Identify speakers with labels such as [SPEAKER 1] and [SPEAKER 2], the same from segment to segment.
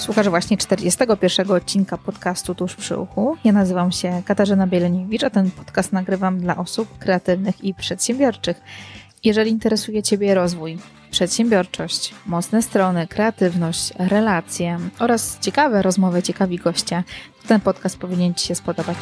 [SPEAKER 1] Słuchasz właśnie 41 odcinka podcastu Tuż przy uchu. Ja nazywam się Katarzyna Bieleniewicz, a ten podcast nagrywam dla osób kreatywnych i przedsiębiorczych. Jeżeli interesuje Ciebie rozwój, przedsiębiorczość, mocne strony, kreatywność, relacje oraz ciekawe rozmowy, ciekawi goście, to ten podcast powinien Ci się spodobać.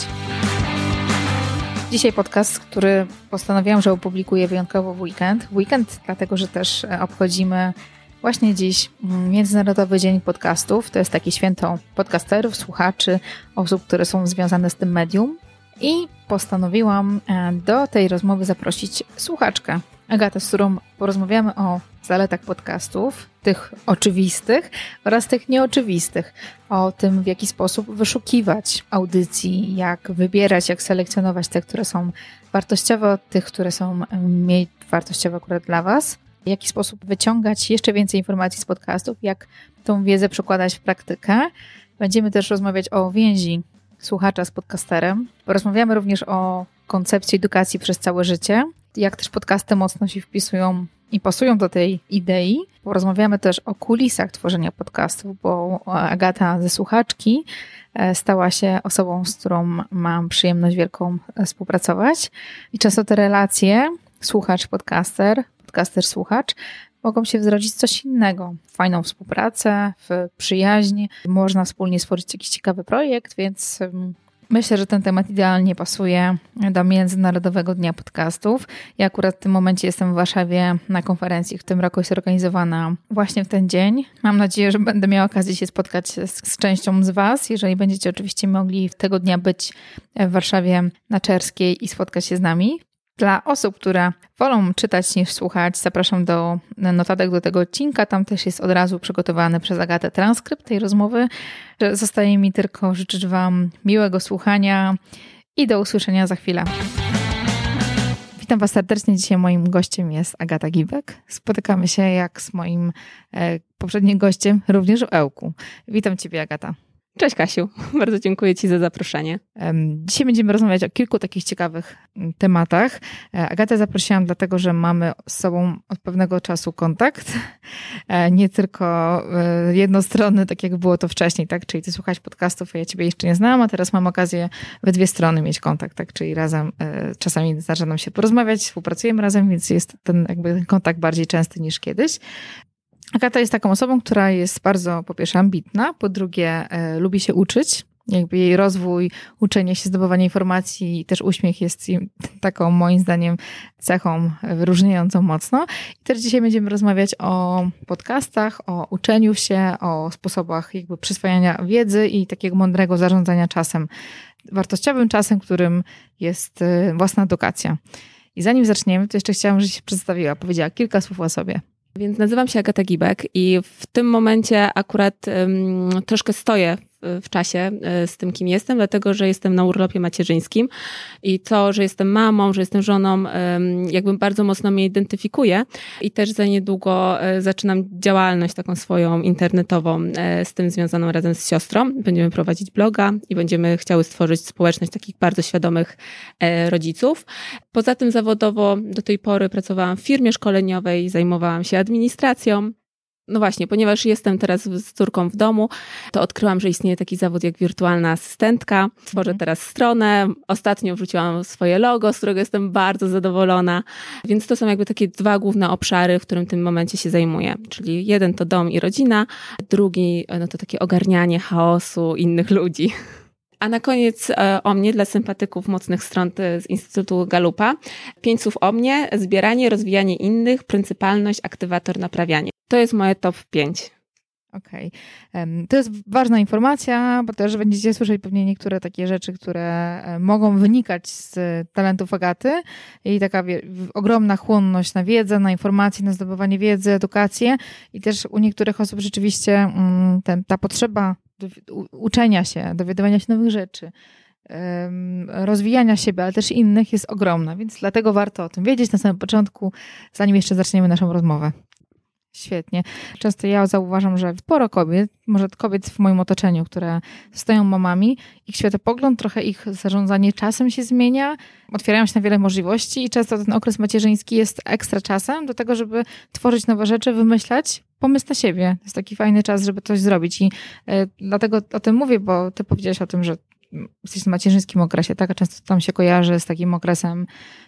[SPEAKER 1] Dzisiaj podcast, który postanowiłam, że opublikuję wyjątkowo w weekend. W weekend, dlatego że też obchodzimy Właśnie dziś Międzynarodowy Dzień Podcastów. To jest takie święto podcasterów, słuchaczy, osób, które są związane z tym medium. I postanowiłam e, do tej rozmowy zaprosić słuchaczkę, Agatę, z którą porozmawiamy o zaletach podcastów, tych oczywistych oraz tych nieoczywistych, o tym, w jaki sposób wyszukiwać audycji, jak wybierać, jak selekcjonować te, które są wartościowe od tych, które są mniej wartościowe akurat dla Was w jaki sposób wyciągać jeszcze więcej informacji z podcastów, jak tą wiedzę przekładać w praktykę. Będziemy też rozmawiać o więzi słuchacza z podcasterem. Porozmawiamy również o koncepcji edukacji przez całe życie, jak też podcasty mocno się wpisują i pasują do tej idei. Porozmawiamy też o kulisach tworzenia podcastów, bo Agata ze słuchaczki e, stała się osobą, z którą mam przyjemność wielką e, współpracować. I często te relacje słuchacz-podcaster podcaster, słuchacz, mogą się wzrodzić coś innego. Fajną współpracę, w przyjaźń. Można wspólnie stworzyć jakiś ciekawy projekt, więc myślę, że ten temat idealnie pasuje do Międzynarodowego Dnia Podcastów. Ja akurat w tym momencie jestem w Warszawie na konferencji, w tym roku jest organizowana właśnie w ten dzień. Mam nadzieję, że będę miała okazję się spotkać z, z częścią z Was. Jeżeli będziecie oczywiście mogli tego dnia być w Warszawie na Czerskiej i spotkać się z nami. Dla osób, które wolą czytać niż słuchać, zapraszam do notatek do tego odcinka. Tam też jest od razu przygotowany przez Agatę transkrypt tej rozmowy. Zostaje mi tylko życzyć Wam miłego słuchania i do usłyszenia za chwilę. Witam Was serdecznie. Dzisiaj moim gościem jest Agata Gibek. Spotykamy się jak z moim e, poprzednim gościem, również w Ełku. Witam Ciebie, Agata.
[SPEAKER 2] Cześć Kasiu, bardzo dziękuję Ci za zaproszenie.
[SPEAKER 1] Dzisiaj będziemy rozmawiać o kilku takich ciekawych mm, tematach. E, Agatę zaprosiłam dlatego, że mamy z sobą od pewnego czasu kontakt. E, nie tylko e, jednostronny, tak jak było to wcześniej, tak? Czyli Ty słuchasz podcastów, a ja Ciebie jeszcze nie znałam, a teraz mam okazję we dwie strony mieć kontakt, tak? Czyli razem czasami zdarza nam się porozmawiać, współpracujemy razem, więc jest ten jakby kontakt bardziej częsty niż kiedyś. Agata jest taką osobą, która jest bardzo po pierwsze ambitna, po drugie e, lubi się uczyć. Jakby jej rozwój, uczenie się, zdobywanie informacji i też uśmiech jest taką moim zdaniem cechą wyróżniającą mocno. I też dzisiaj będziemy rozmawiać o podcastach, o uczeniu się, o sposobach jakby przyswajania wiedzy i takiego mądrego zarządzania czasem, wartościowym czasem, którym jest e, własna edukacja. I zanim zaczniemy, to jeszcze chciałam, żebyś się przedstawiła, powiedziała kilka słów o sobie.
[SPEAKER 2] Więc nazywam się Agata Gibek i w tym momencie akurat um, troszkę stoję w czasie e, z tym, kim jestem, dlatego że jestem na urlopie macierzyńskim i to, że jestem mamą, że jestem żoną, jakby bardzo mocno mnie identyfikuje i też za niedługo e, zaczynam działalność taką swoją internetową e, z tym związaną razem z siostrą. Będziemy prowadzić bloga i będziemy chciały stworzyć społeczność takich bardzo świadomych rodziców. Poza tym zawodowo do tej pory pracowałam w firmie szkoleniowej, zajmowałam się administracją, no właśnie, ponieważ jestem teraz z córką w domu, to odkryłam, że istnieje taki zawód jak wirtualna asystentka. Tworzę mhm. teraz stronę. Ostatnio wrzuciłam swoje logo, z którego jestem bardzo zadowolona. Więc to są jakby takie dwa główne obszary, w którym w tym momencie się zajmuję. Czyli jeden to dom i rodzina, drugi no to takie ogarnianie chaosu innych ludzi. A na koniec e, o mnie dla sympatyków mocnych stron z Instytutu Galupa. Pięć słów o mnie, zbieranie, rozwijanie innych, pryncypalność, aktywator, naprawianie. To jest moje top 5.
[SPEAKER 1] Okej. Okay. To jest ważna informacja, bo też będziecie słyszeć pewnie niektóre takie rzeczy, które e, mogą wynikać z talentów Agaty i taka ogromna chłonność na wiedzę, na informacje, na zdobywanie wiedzy, edukację i też u niektórych osób rzeczywiście mm, ta potrzeba uczenia się, dowiadywania się nowych rzeczy, rozwijania siebie, ale też innych jest ogromna, więc dlatego warto o tym wiedzieć na samym początku, zanim jeszcze zaczniemy naszą rozmowę. Świetnie. Często ja zauważam, że sporo kobiet, może kobiet w moim otoczeniu, które zostają mamami, ich światopogląd, trochę ich zarządzanie czasem się zmienia, otwierają się na wiele możliwości i często ten okres macierzyński jest ekstra czasem do tego, żeby tworzyć nowe rzeczy, wymyślać, pomysł na siebie. To jest taki fajny czas, żeby coś zrobić i y, dlatego o tym mówię, bo ty powiedziałaś o tym, że jesteś w macierzyńskim okresie, tak? A często tam się kojarzy z takim okresem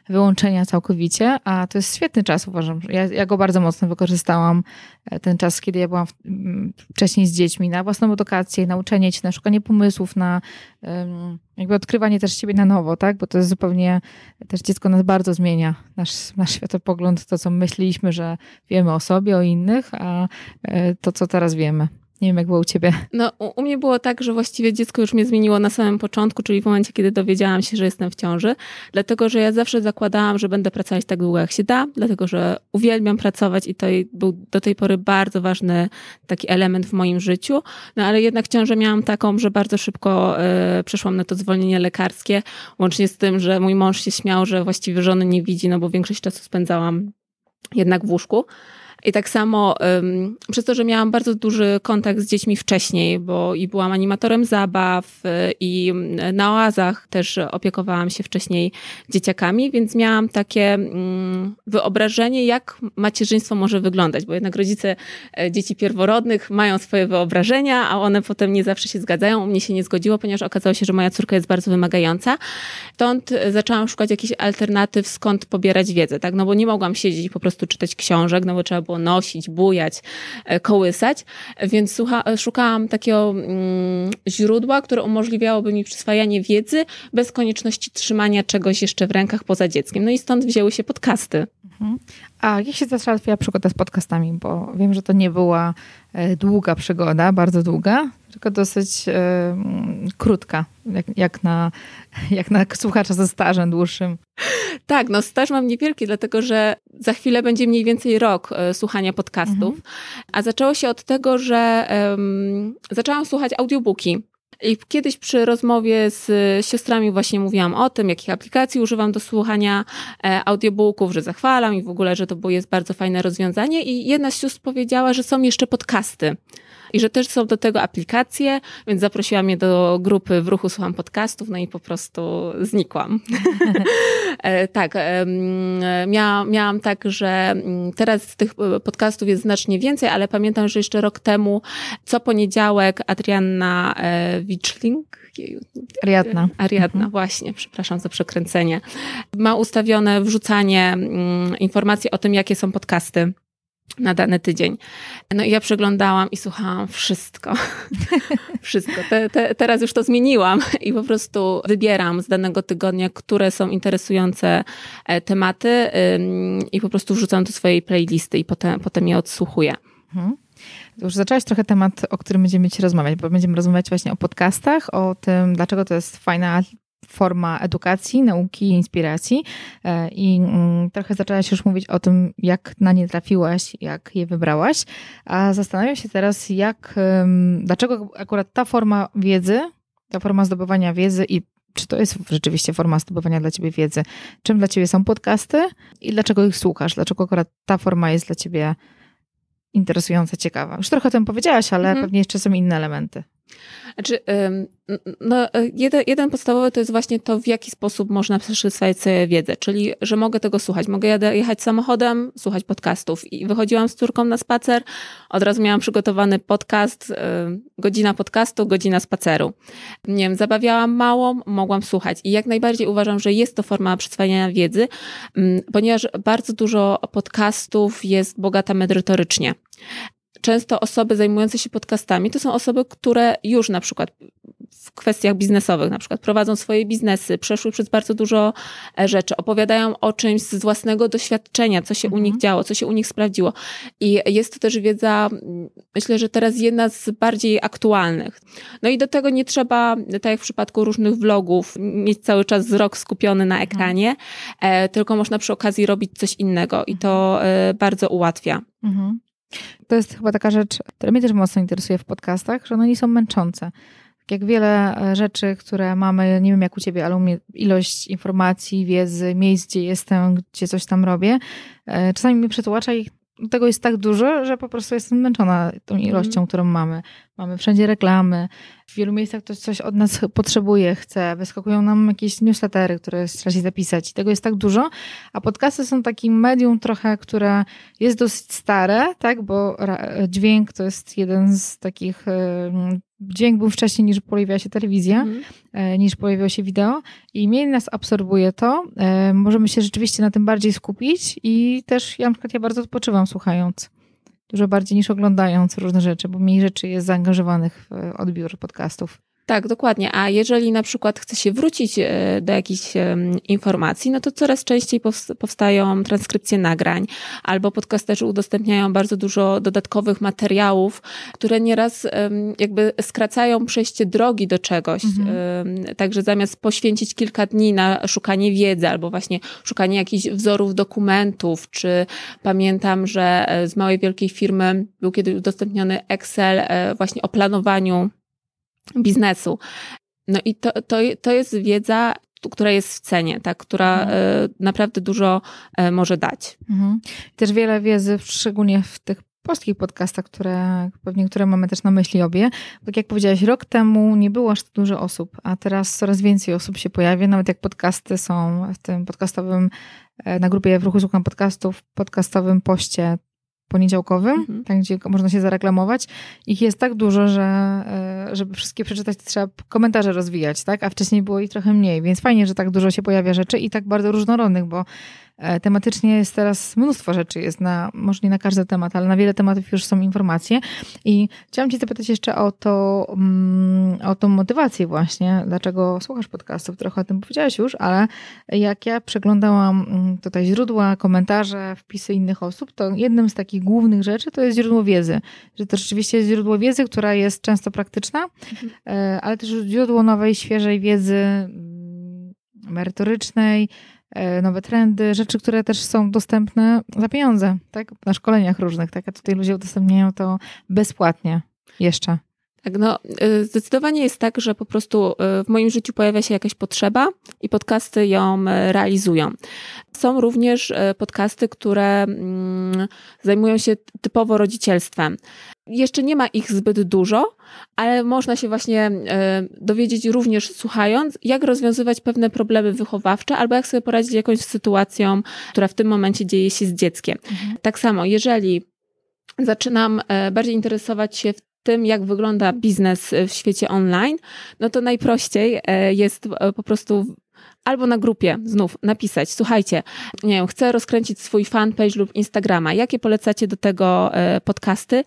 [SPEAKER 1] wyłączenia całkowicie, a to jest świetny czas, uważam. Ja, ja go bardzo mocno wykorzystałam, e, ten czas, kiedy ja byłam w, wcześniej z dziećmi, na własną edukację, nauczenie się, na szukanie pomysłów, na jakby odkrywanie też siebie na nowo, tak? Bo to jest zupełnie, też dziecko nas bardzo zmienia, nasz, nasz światopogląd, to co myśleliśmy, że wiemy o sobie, o innych, a e, to co teraz wiemy. Nie wiem, jak było u ciebie.
[SPEAKER 2] No, u, u, mnie było tak, że właściwie dziecko już mnie zmieniło na samym początku, czyli w momencie, kiedy dowiedziałam się, że jestem w ciąży, dlatego, że ja zawsze zakładałam, że będę pracować tak długo, jak się da, dlatego, że uwielbiam pracować i to był do tej pory bardzo ważny taki element w moim życiu, no ale jednak ciążę miałam taką, że bardzo szybko y, przeszłam na to zwolnienie lekarskie, łącznie z tym, że mój mąż się śmiał, że właściwie żony nie widzi, no bo większość czasu spędzałam jednak w łóżku. I tak samo um, przez to, że miałam bardzo duży kontakt z dziećmi wcześniej, bo i byłam animatorem zabaw y, i na oazach też opiekowałam się wcześniej dzieciakami, więc miałam takie um, wyobrażenie, jak macierzyństwo może wyglądać, bo jednak rodzice e, dzieci pierworodnych mają swoje wyobrażenia, a one potem nie zawsze się zgadzają. U mnie się nie zgodziło, ponieważ okazało się, że moja córka jest bardzo wymagająca. Stąd zaczęłam szukać jakichś alternatyw, skąd pobierać wiedzę, tak? No bo nie mogłam siedzieć i po prostu czytać książek, no bo trzeba było nosić, bujać, e, kołysać, więc słucha, szukałam takiego mm, źródła, które umożliwiałoby mi przyswajanie wiedzy bez konieczności trzymania czegoś jeszcze w rękach poza dzieckiem. No i stąd wzięły się podcasty. Mhm.
[SPEAKER 1] A jak się zaczęła twoja przygoda z podcastami? Bo wiem, że to nie była e, długa przygoda, bardzo długa, tylko dosyć e, krótka, jak, jak, na, jak na słuchacza ze stażem dłuższym.
[SPEAKER 2] Tak, no staż mam niewielki, dlatego że za chwilę będzie mniej więcej rok e, słuchania podcastów. Mhm. A zaczęło się od tego, że um, zaczęłam słuchać audiobooki. I kiedyś przy rozmowie z siostrami właśnie mówiłam o tym, jakich aplikacji używam do słuchania e, audiobooków, że zachwalam i w ogóle, że to jest bardzo fajne rozwiązanie. I jedna z sióstr powiedziała, że są jeszcze podcasty i że też są do tego aplikacje, więc zaprosiła mnie do grupy w ruchu Słucham Podcastów, no i po prostu znikłam. E, tak, miałam, miałam tak, że mm, teraz tych e, podcastów jest znacznie więcej, ale pamiętam, że jeszcze rok temu co poniedziałek Adrianna e, Wiczling,
[SPEAKER 1] Ariadna.
[SPEAKER 2] Ariadna, mhm. właśnie, przepraszam za przekręcenie. Ma ustawione wrzucanie mm, informacji o tym, jakie są podcasty na dany tydzień. No i ja przeglądałam i słuchałam wszystko. wszystko. Te, te, teraz już to zmieniłam i po prostu wybieram z danego tygodnia, które są interesujące e, tematy i po prostu wrzucam do swojej playlisty i potem, potem je odsłuchuję. Mhm.
[SPEAKER 1] Już zaczęłaś trochę temat, o którym będziemy dzisiaj rozmawiać, bo będziemy rozmawiać właśnie o podcastach, o tym, dlaczego to jest fajna forma edukacji, nauki i inspiracji. E, I mm, trochę zaczęłaś już mówić o tym, jak na nie trafiłaś, jak je wybrałaś. A zastanawiam się teraz, jak, dlaczego akurat ta forma wiedzy, ta forma zdobywania wiedzy i czy to jest rzeczywiście forma zdobywania dla ciebie wiedzy? Czym dla ciebie są podcasty i dlaczego ich słuchasz? Dlaczego akurat ta forma jest dla ciebie interesująca, ciekawa? Już trochę o tym powiedziałaś, ale mhm. pewnie jeszcze są inne elementy.
[SPEAKER 2] Znaczy, no, e, jeden, jeden podstawowy to jest właśnie to, w jaki sposób można przyswajać sobie wiedzę, czyli, że mogę tego słuchać. Mogę jechać samochodem, słuchać podcastów. I wychodziłam z córką na spacer, od razu miałam przygotowany podcast, e, godzina podcastu, godzina spaceru. Nie wiem, zabawiałam małą, mogłam słuchać. I jak najbardziej uważam, że jest to forma przyswajania wiedzy, ponieważ bardzo dużo podcastów jest bogata merytorycznie często osoby zajmujące się podcastami to są osoby, które już na przykład w kwestiach biznesowych, na przykład prowadzą swoje biznesy, przeszły przez bardzo dużo e, rzeczy, opowiadają o czymś z własnego doświadczenia, co się mhm. u nich działo, co się u nich sprawdziło. I jest to też wiedza, myślę, że teraz jedna z bardziej aktualnych. No i do tego nie trzeba, tak jak w przypadku różnych vlogów, mieć cały czas wzrok skupiony na mhm. ekranie, mhm. tylko można przy okazji robić coś innego i to mhm. e, bardzo ułatwia. Mhm.
[SPEAKER 1] To jest chyba taka rzecz, która mnie też mocno interesuje w podcastach, że one nie są męczące. Tak jak wiele e, rzeczy, które mamy, nie wiem jak u ciebie, ale u mnie ilość informacji, wiedzy, miejsc, gdzie jestem, gdzie coś tam robię, e, czasami mnie przetłacza i tego jest tak dużo, że po prostu jestem zmęczona tą mhm. ilością, którą mamy. Mamy wszędzie reklamy, w wielu miejscach ktoś coś od nas potrzebuje, chce, wyskakują nam jakieś newslettery, które trzeba się zapisać. I tego jest tak dużo, a podcasty są takim medium trochę, które jest dosyć stare, tak, bo dźwięk to jest jeden z takich dźwięk był wcześniej niż pojawiła się telewizja, mm. niż pojawiło się wideo i mniej nas absorbuje to. E, możemy się rzeczywiście na tym bardziej skupić i też ja na przykład ja bardzo odpoczywam słuchając. Dużo bardziej niż oglądając różne rzeczy, bo mniej rzeczy jest zaangażowanych w odbiór podcastów.
[SPEAKER 2] Tak, dokładnie. A jeżeli na przykład chce się wrócić e, do jakichś informacji, no to coraz częściej powstają transkrypcje nagrań, albo podcasterzy udostępniają bardzo dużo dodatkowych materiałów, które nieraz jakby skracają przejście drogi do czegoś. Mhm. Także zamiast poświęcić kilka dni na szukanie wiedzy, albo właśnie szukanie jakichś wzorów dokumentów, czy pamiętam, że e, z małej wielkiej firmy był kiedyś udostępniony Excel e, właśnie o planowaniu biznesu. No i to, to, to jest wiedza, która jest w cenie, tak, która mhm. E, naprawdę dużo e, może dać. Mhm.
[SPEAKER 1] Też wiele wiedzy, szczególnie w tych polskich podcastach, które pewnie które mamy też na myśli obie. Tak jak powiedziałaś, rok temu nie było aż tak dużo osób, a teraz coraz więcej osób się pojawia, nawet jak podcasty są w tym podcastowym, e, na grupie w ruchu słucham podcastów, podcastowym poście poniedziałkowym, mhm. tam gdzie można się zareklamować. Ich jest tak dużo, że e, żeby wszystkie przeczytać, to trzeba komentarze rozwijać, tak? A wcześniej było ich trochę mniej, więc fajnie, że tak dużo się pojawia rzeczy i tak bardzo różnorodnych, bo tematycznie jest teraz mnóstwo rzeczy, jest na, może nie na każdy temat, ale na wiele tematów już są informacje. I chciałam Cię zapytać jeszcze o to, mm, o tą motywację właśnie, dlaczego słuchasz podcastów. Trochę o tym powiedziałaś już, ale jak ja przeglądałam mm, tutaj źródła, komentarze, wpisy innych osób, to jednym z takich głównych rzeczy to jest źródło wiedzy. Że to rzeczywiście jest źródło wiedzy, która jest często praktyczna, mhm. E, ale też źródło nowej, świeżej wiedzy mm, merytorycznej, E, nowe trendy, rzeczy, które też są dostępne za pieniądze, tak? Na szkoleniach różnych, tak? A tutaj ludzie udostępniają to bezpłatnie jeszcze.
[SPEAKER 2] Tak, no y, zdecydowanie jest tak, że po prostu y, w moim życiu pojawia się jakaś potrzeba i podcasty ją realizują. Są również podcasty, które mm, zajmują się typowo rodzicielstwem. Jeszcze nie ma ich zbyt dużo, ale można się właśnie dowiedzieć również słuchając, jak rozwiązywać pewne problemy wychowawcze albo jak sobie poradzić jakąś sytuacją, która w tym momencie dzieje się z dzieckiem. Mhm. Tak samo, jeżeli zaczynam e, bardziej interesować się tym, jak wygląda biznes w świecie online, no to najprościej e, jest e, po prostu albo na grupie znów napisać, słuchajcie, nie wiem, chcę rozkręcić swój fanpage lub Instagrama, jakie polecacie do tego e, podcasty?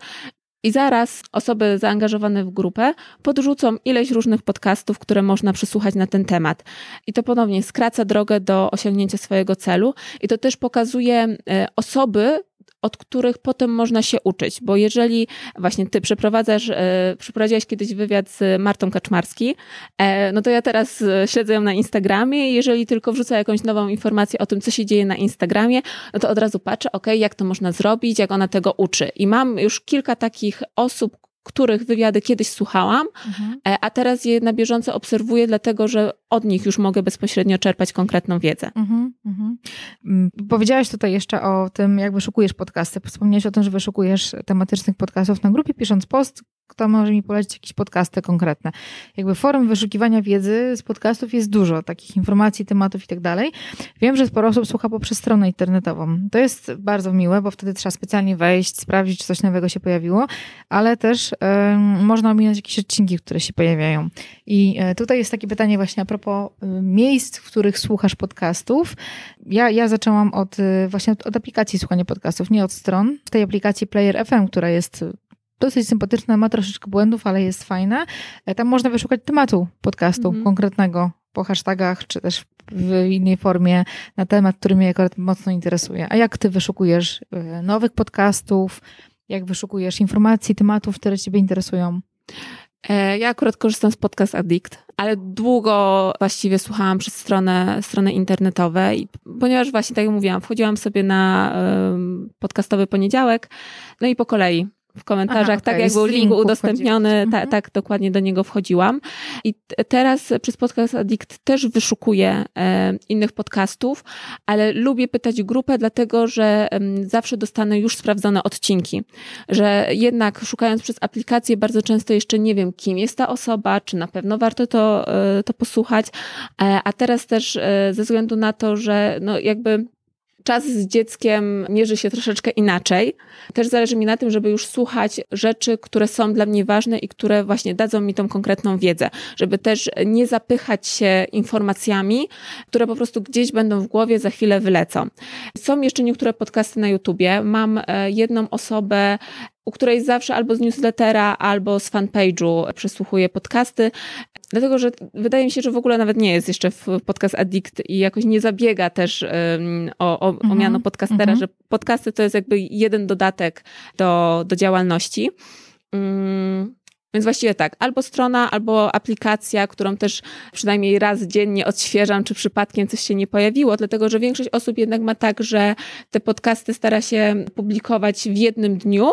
[SPEAKER 2] I zaraz osoby zaangażowane w grupę podrzucą ileś różnych podcastów, które można przesłuchać na ten temat. I to ponownie skraca drogę do osiągnięcia swojego celu. I to też pokazuje osoby, od których potem można się uczyć, bo jeżeli właśnie ty przeprowadzasz, e, przeprowadziłaś kiedyś wywiad z Martą Kaczmarski, e, no to ja teraz e, śledzę ją na Instagramie i jeżeli tylko wrzuca jakąś nową informację o tym, co się dzieje na Instagramie, no to od razu patrzę, ok, jak to można zrobić, jak ona tego uczy. I mam już kilka takich osób, których wywiady kiedyś słuchałam, mhm. E, a teraz je na bieżąco obserwuję, dlatego że od nich już mogę bezpośrednio czerpać konkretną wiedzę. Mhm, mhm.
[SPEAKER 1] Mm, powiedziałaś tutaj jeszcze o tym, jak wyszukujesz podcasty. Wspomniałaś o tym, że wyszukujesz tematycznych podcastów na grupie, pisząc post, kto może mi polecić jakieś podcasty konkretne. Jakby forum wyszukiwania wiedzy z podcastów jest dużo, takich informacji, tematów i tak dalej. Wiem, że sporo osób słucha poprzez stronę internetową. To jest bardzo miłe, bo wtedy trzeba specjalnie wejść, sprawdzić, czy coś nowego się pojawiło, ale też y, można ominąć jakieś odcinki, które się pojawiają. I y, tutaj jest takie pytanie właśnie a propos y, miejsc, w których słuchasz podcastów. Ja, ja zaczęłam od właśnie od, od aplikacji słuchania podcastów, nie od stron. W tej aplikacji Player FM, która jest dosyć sympatyczna, ma troszeczkę błędów, ale jest fajna. E, tam można wyszukać tematu podcastu mhm. konkretnego po hashtagach, czy też w innej formie na temat, który mnie akurat mocno interesuje. A jak ty wyszukujesz e, nowych podcastów? Jak wyszukujesz informacji, tematów, które ciebie interesują?
[SPEAKER 2] E, ja akurat korzystam z Podcast Addict, ale długo właściwie słuchałam przez stronę, strony internetowe, i, ponieważ właśnie, tak jak mówiłam, wchodziłam sobie na podcastowy poniedziałek, no i po kolei w komentarzach, Aha, okay. tak jak był link udostępniony, ta, mhm. tak dokładnie do niego wchodziłam. I teraz przez Podcast Addict też wyszukuję e, innych podcastów, ale lubię pytać grupę, dlatego że e, zawsze dostanę już sprawdzone odcinki, że jednak szukając przez aplikację bardzo często jeszcze nie wiem, kim jest ta osoba, czy na pewno warto to, e, to posłuchać, e, a teraz też e, ze względu na to, że no jakby czas z dzieckiem mierzy się troszeczkę inaczej. Też zależy mi na tym, żeby już słuchać rzeczy, które są dla mnie ważne i które właśnie dadzą mi tą konkretną wiedzę, żeby też nie zapychać się informacjami, które po prostu gdzieś będą w głowie, za chwilę wylecą. Są jeszcze niektóre podcasty na YouTubie. Mam e, jedną osobę, u której zawsze albo z newslettera, albo z fanpage'u przesłuchuję podcasty. Dlatego, że wydaje mi się, że w ogóle nawet nie jest jeszcze w podcast Addict i jakoś nie zabiega też um, o, o, o miano mhm. podcastera, mm -hmm. że podcasty to jest jakby jeden dodatek do, do działalności. Um, więc właściwie tak, albo strona, albo aplikacja, którą też przynajmniej raz dziennie odświeżam, czy przypadkiem coś się nie pojawiło, dlatego że większość osób jednak ma tak, że te podcasty stara się publikować w jednym dniu,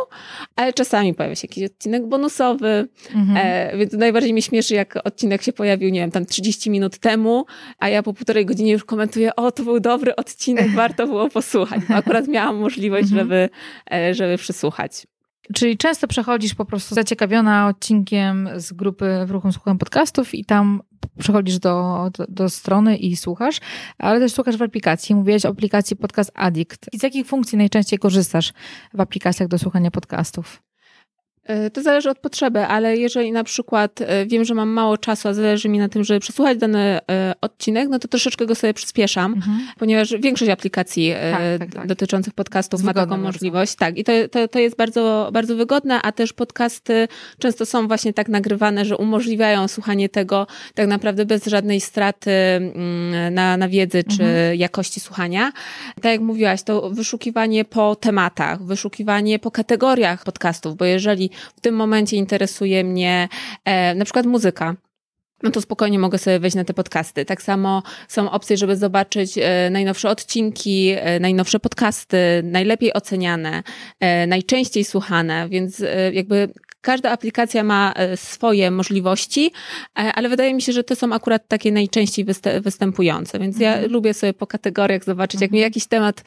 [SPEAKER 2] ale czasami pojawia się jakiś odcinek bonusowy, mhm. e, więc najbardziej mnie śmieszy, jak odcinek się pojawił, nie wiem, tam 30 minut temu, a ja po półtorej godzinie już komentuję, o, to był dobry odcinek, warto było posłuchać. Bo akurat miałam możliwość, mhm. żeby, e, żeby przysłuchać.
[SPEAKER 1] Czyli często przechodzisz po prostu zaciekawiona odcinkiem z grupy w ruchu słucham podcastów i tam przechodzisz do, do, do, strony i słuchasz, ale też słuchasz w aplikacji. Mówiłeś o aplikacji Podcast Addict. I z jakich funkcji najczęściej korzystasz w aplikacjach do słuchania podcastów?
[SPEAKER 2] E, to zależy od potrzeby, ale jeżeli na przykład e, wiem, że mam mało czasu, a zależy mi na tym, żeby przesłuchać dany e, odcinek, no to troszeczkę go sobie przyspieszam, mhm. ponieważ większość aplikacji tak, tak, tak. dotyczących podcastów ma taką możliwość. Tak, i to, to, to jest bardzo, bardzo wygodne, a też podcasty często są właśnie tak nagrywane, że umożliwiają słuchanie tego tak naprawdę bez żadnej straty mm, na, na wiedzy czy mhm. jakości słuchania. Tak jak mówiłaś, to wyszukiwanie po tematach, wyszukiwanie po kategoriach podcastów, bo jeżeli w tym momencie interesuje mnie e, na przykład muzyka, no to spokojnie mogę sobie wejść na te podcasty. Tak samo są opcje, żeby zobaczyć e, najnowsze odcinki, e, najnowsze podcasty, najlepiej oceniane, e, najczęściej słuchane, więc jakby każda aplikacja ma swoje możliwości, ale wydaje mi się, że te są akurat takie najczęściej występujące, więc ja mhm. lubię sobie po kategoriach zobaczyć, jak mnie mhm. jakiś temat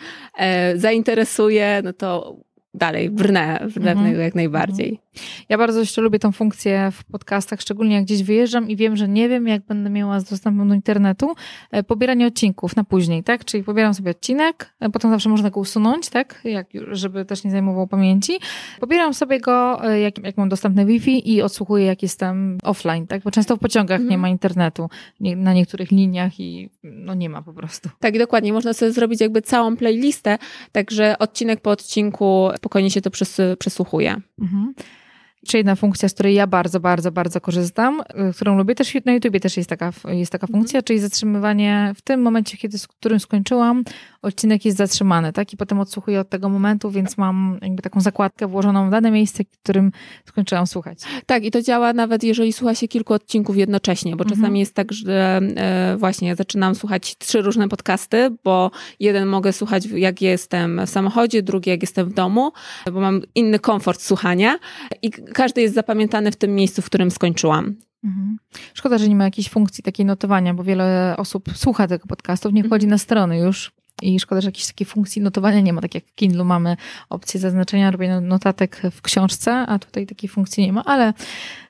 [SPEAKER 2] zainteresuje, no to dalej brnę, brnę mhm. jak najbardziej.
[SPEAKER 1] Ja bardzo jeszcze lubię tą funkcję w podcastach, szczególnie jak gdzieś wyjeżdżam i wiem, że nie wiem, jak będę miała z dostępem do internetu, e, pobieranie odcinków na później, tak? Czyli pobieram sobie odcinek, e, potem zawsze można go usunąć, tak? Jak, żeby też nie zajmował pamięci. Pobieram sobie go, e, jak, jak mam dostępne Wi-Fi i odsłuchuję, jak jestem offline, tak? Bo często w pociągach mhm. nie ma internetu nie, na niektórych liniach i no nie ma po prostu.
[SPEAKER 2] Tak, dokładnie. Można sobie zrobić jakby całą playlistę, także odcinek po odcinku spokojnie się to przesłuchuje. Mhm.
[SPEAKER 1] Jeszcze jedna funkcja, z której ja bardzo, bardzo, bardzo korzystam, y, którą lubię też na YouTubie też jest taka, jest taka mhm. funkcja, czyli zatrzymywanie w tym momencie, kiedy, z którym skończyłam, odcinek jest zatrzymany, tak? I potem odsłuchuję od tego momentu, więc mam jakby taką zakładkę włożoną w dane miejsce, w którym skończyłam słuchać.
[SPEAKER 2] Tak, i to działa nawet jeżeli słucha się kilku odcinków jednocześnie, bo mhm. czasami jest tak, że e, właśnie ja zaczynam słuchać trzy różne podcasty, bo jeden mogę słuchać jak jestem w samochodzie, drugi jak jestem w domu, bo mam inny komfort słuchania i każdy jest zapamiętany w tym miejscu, w którym skończyłam. Mhm.
[SPEAKER 1] Szkoda, że nie ma jakiejś funkcji takiej notowania, bo wiele osób słucha tego podcastu, nie wchodzi na strony już i szkoda, że jakiejś takiej funkcji notowania nie ma. Tak jak w Kindle mamy opcję zaznaczenia, robienia notatek w książce, a tutaj takiej funkcji nie ma, ale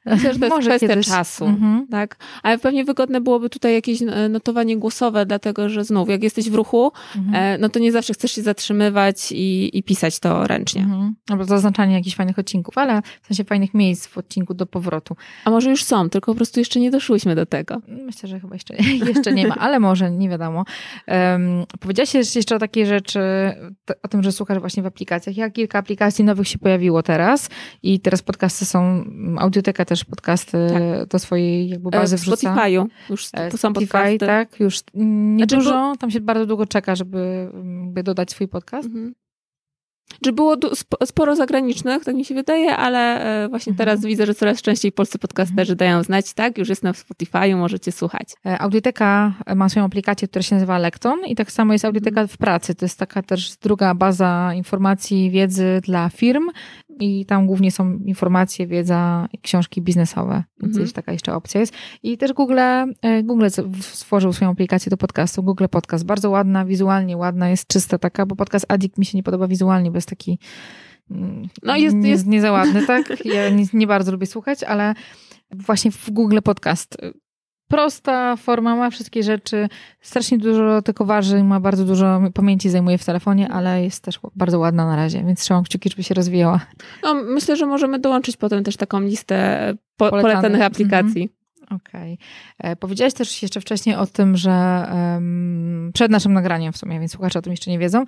[SPEAKER 2] Myślę, że to jest Może kwestia kiedyś. czasu, mhm. tak? Ale pewnie wygodne byłoby tutaj jakieś e, notowanie głosowe, dlatego że znów, jak jesteś w ruchu, mhm. E, no to nie zawsze chcesz się zatrzymywać i, i pisać to ręcznie. Mhm.
[SPEAKER 1] Albo zaznaczanie jakichś fajnych odcinków, ale w sensie fajnych miejsc w odcinku do powrotu.
[SPEAKER 2] A może już są, tylko po prostu jeszcze nie doszłyśmy do tego.
[SPEAKER 1] Myślę, że chyba jeszcze, jeszcze nie ma, ale może, nie wiadomo. Um, powiedziałaś jeszcze o takiej rzeczy, o tym, że słuchasz właśnie w aplikacjach. Jak kilka aplikacji nowych się pojawiło teraz i teraz podcasty są, audioteka też też podcasty tak. do swojej jakby bazy
[SPEAKER 2] e, w wrzuca. Spotify'u już
[SPEAKER 1] to e, są podcasty. tak, już niedużo, znaczy, bo... tam się bardzo długo czeka, żeby, żeby dodać swój podcast. Mhm.
[SPEAKER 2] Czy było sporo zagranicznych, tak mi się wydaje, ale e, właśnie mhm. teraz widzę, że coraz częściej polscy podcasterzy mhm. dają znać, tak, już jest na Spotify, możecie słuchać.
[SPEAKER 1] Audioteka ma swoją aplikację, która się nazywa Lekton i tak samo jest Audioteka mhm. w pracy. To jest taka też druga baza informacji, wiedzy dla firm. I tam głównie są informacje, wiedza i książki biznesowe, więc
[SPEAKER 2] Mhm.
[SPEAKER 1] taka jeszcze opcja jest. I też Google, e, Google stworzył swoją aplikację do podcastu, Google Podcast, bardzo ładna, wizualnie ładna, jest czysta taka, bo podcast Addict mi się nie podoba wizualnie, bo jest taki
[SPEAKER 2] No jest- jest-
[SPEAKER 1] nie za ładny, tak? Ja nie, nie bardzo lubię słuchać, ale właśnie w Google Podcast prosta forma, ma wszystkie rzeczy, strasznie dużo tylko waży, ma bardzo dużo pamięci zajmuje w telefonie, ale jest też bardzo ładna na razie, więc trzymam kciuki, żeby się rozwijała.
[SPEAKER 2] No, myślę, że możemy dołączyć potem też taką listę po,
[SPEAKER 1] Polecanych.
[SPEAKER 2] polecanych aplikacji.
[SPEAKER 1] Okej. E, Powiedziałaś też jeszcze wcześniej o tym, że em, przed naszym nagraniem w sumie, więc słuchacze o tym jeszcze nie wiedzą.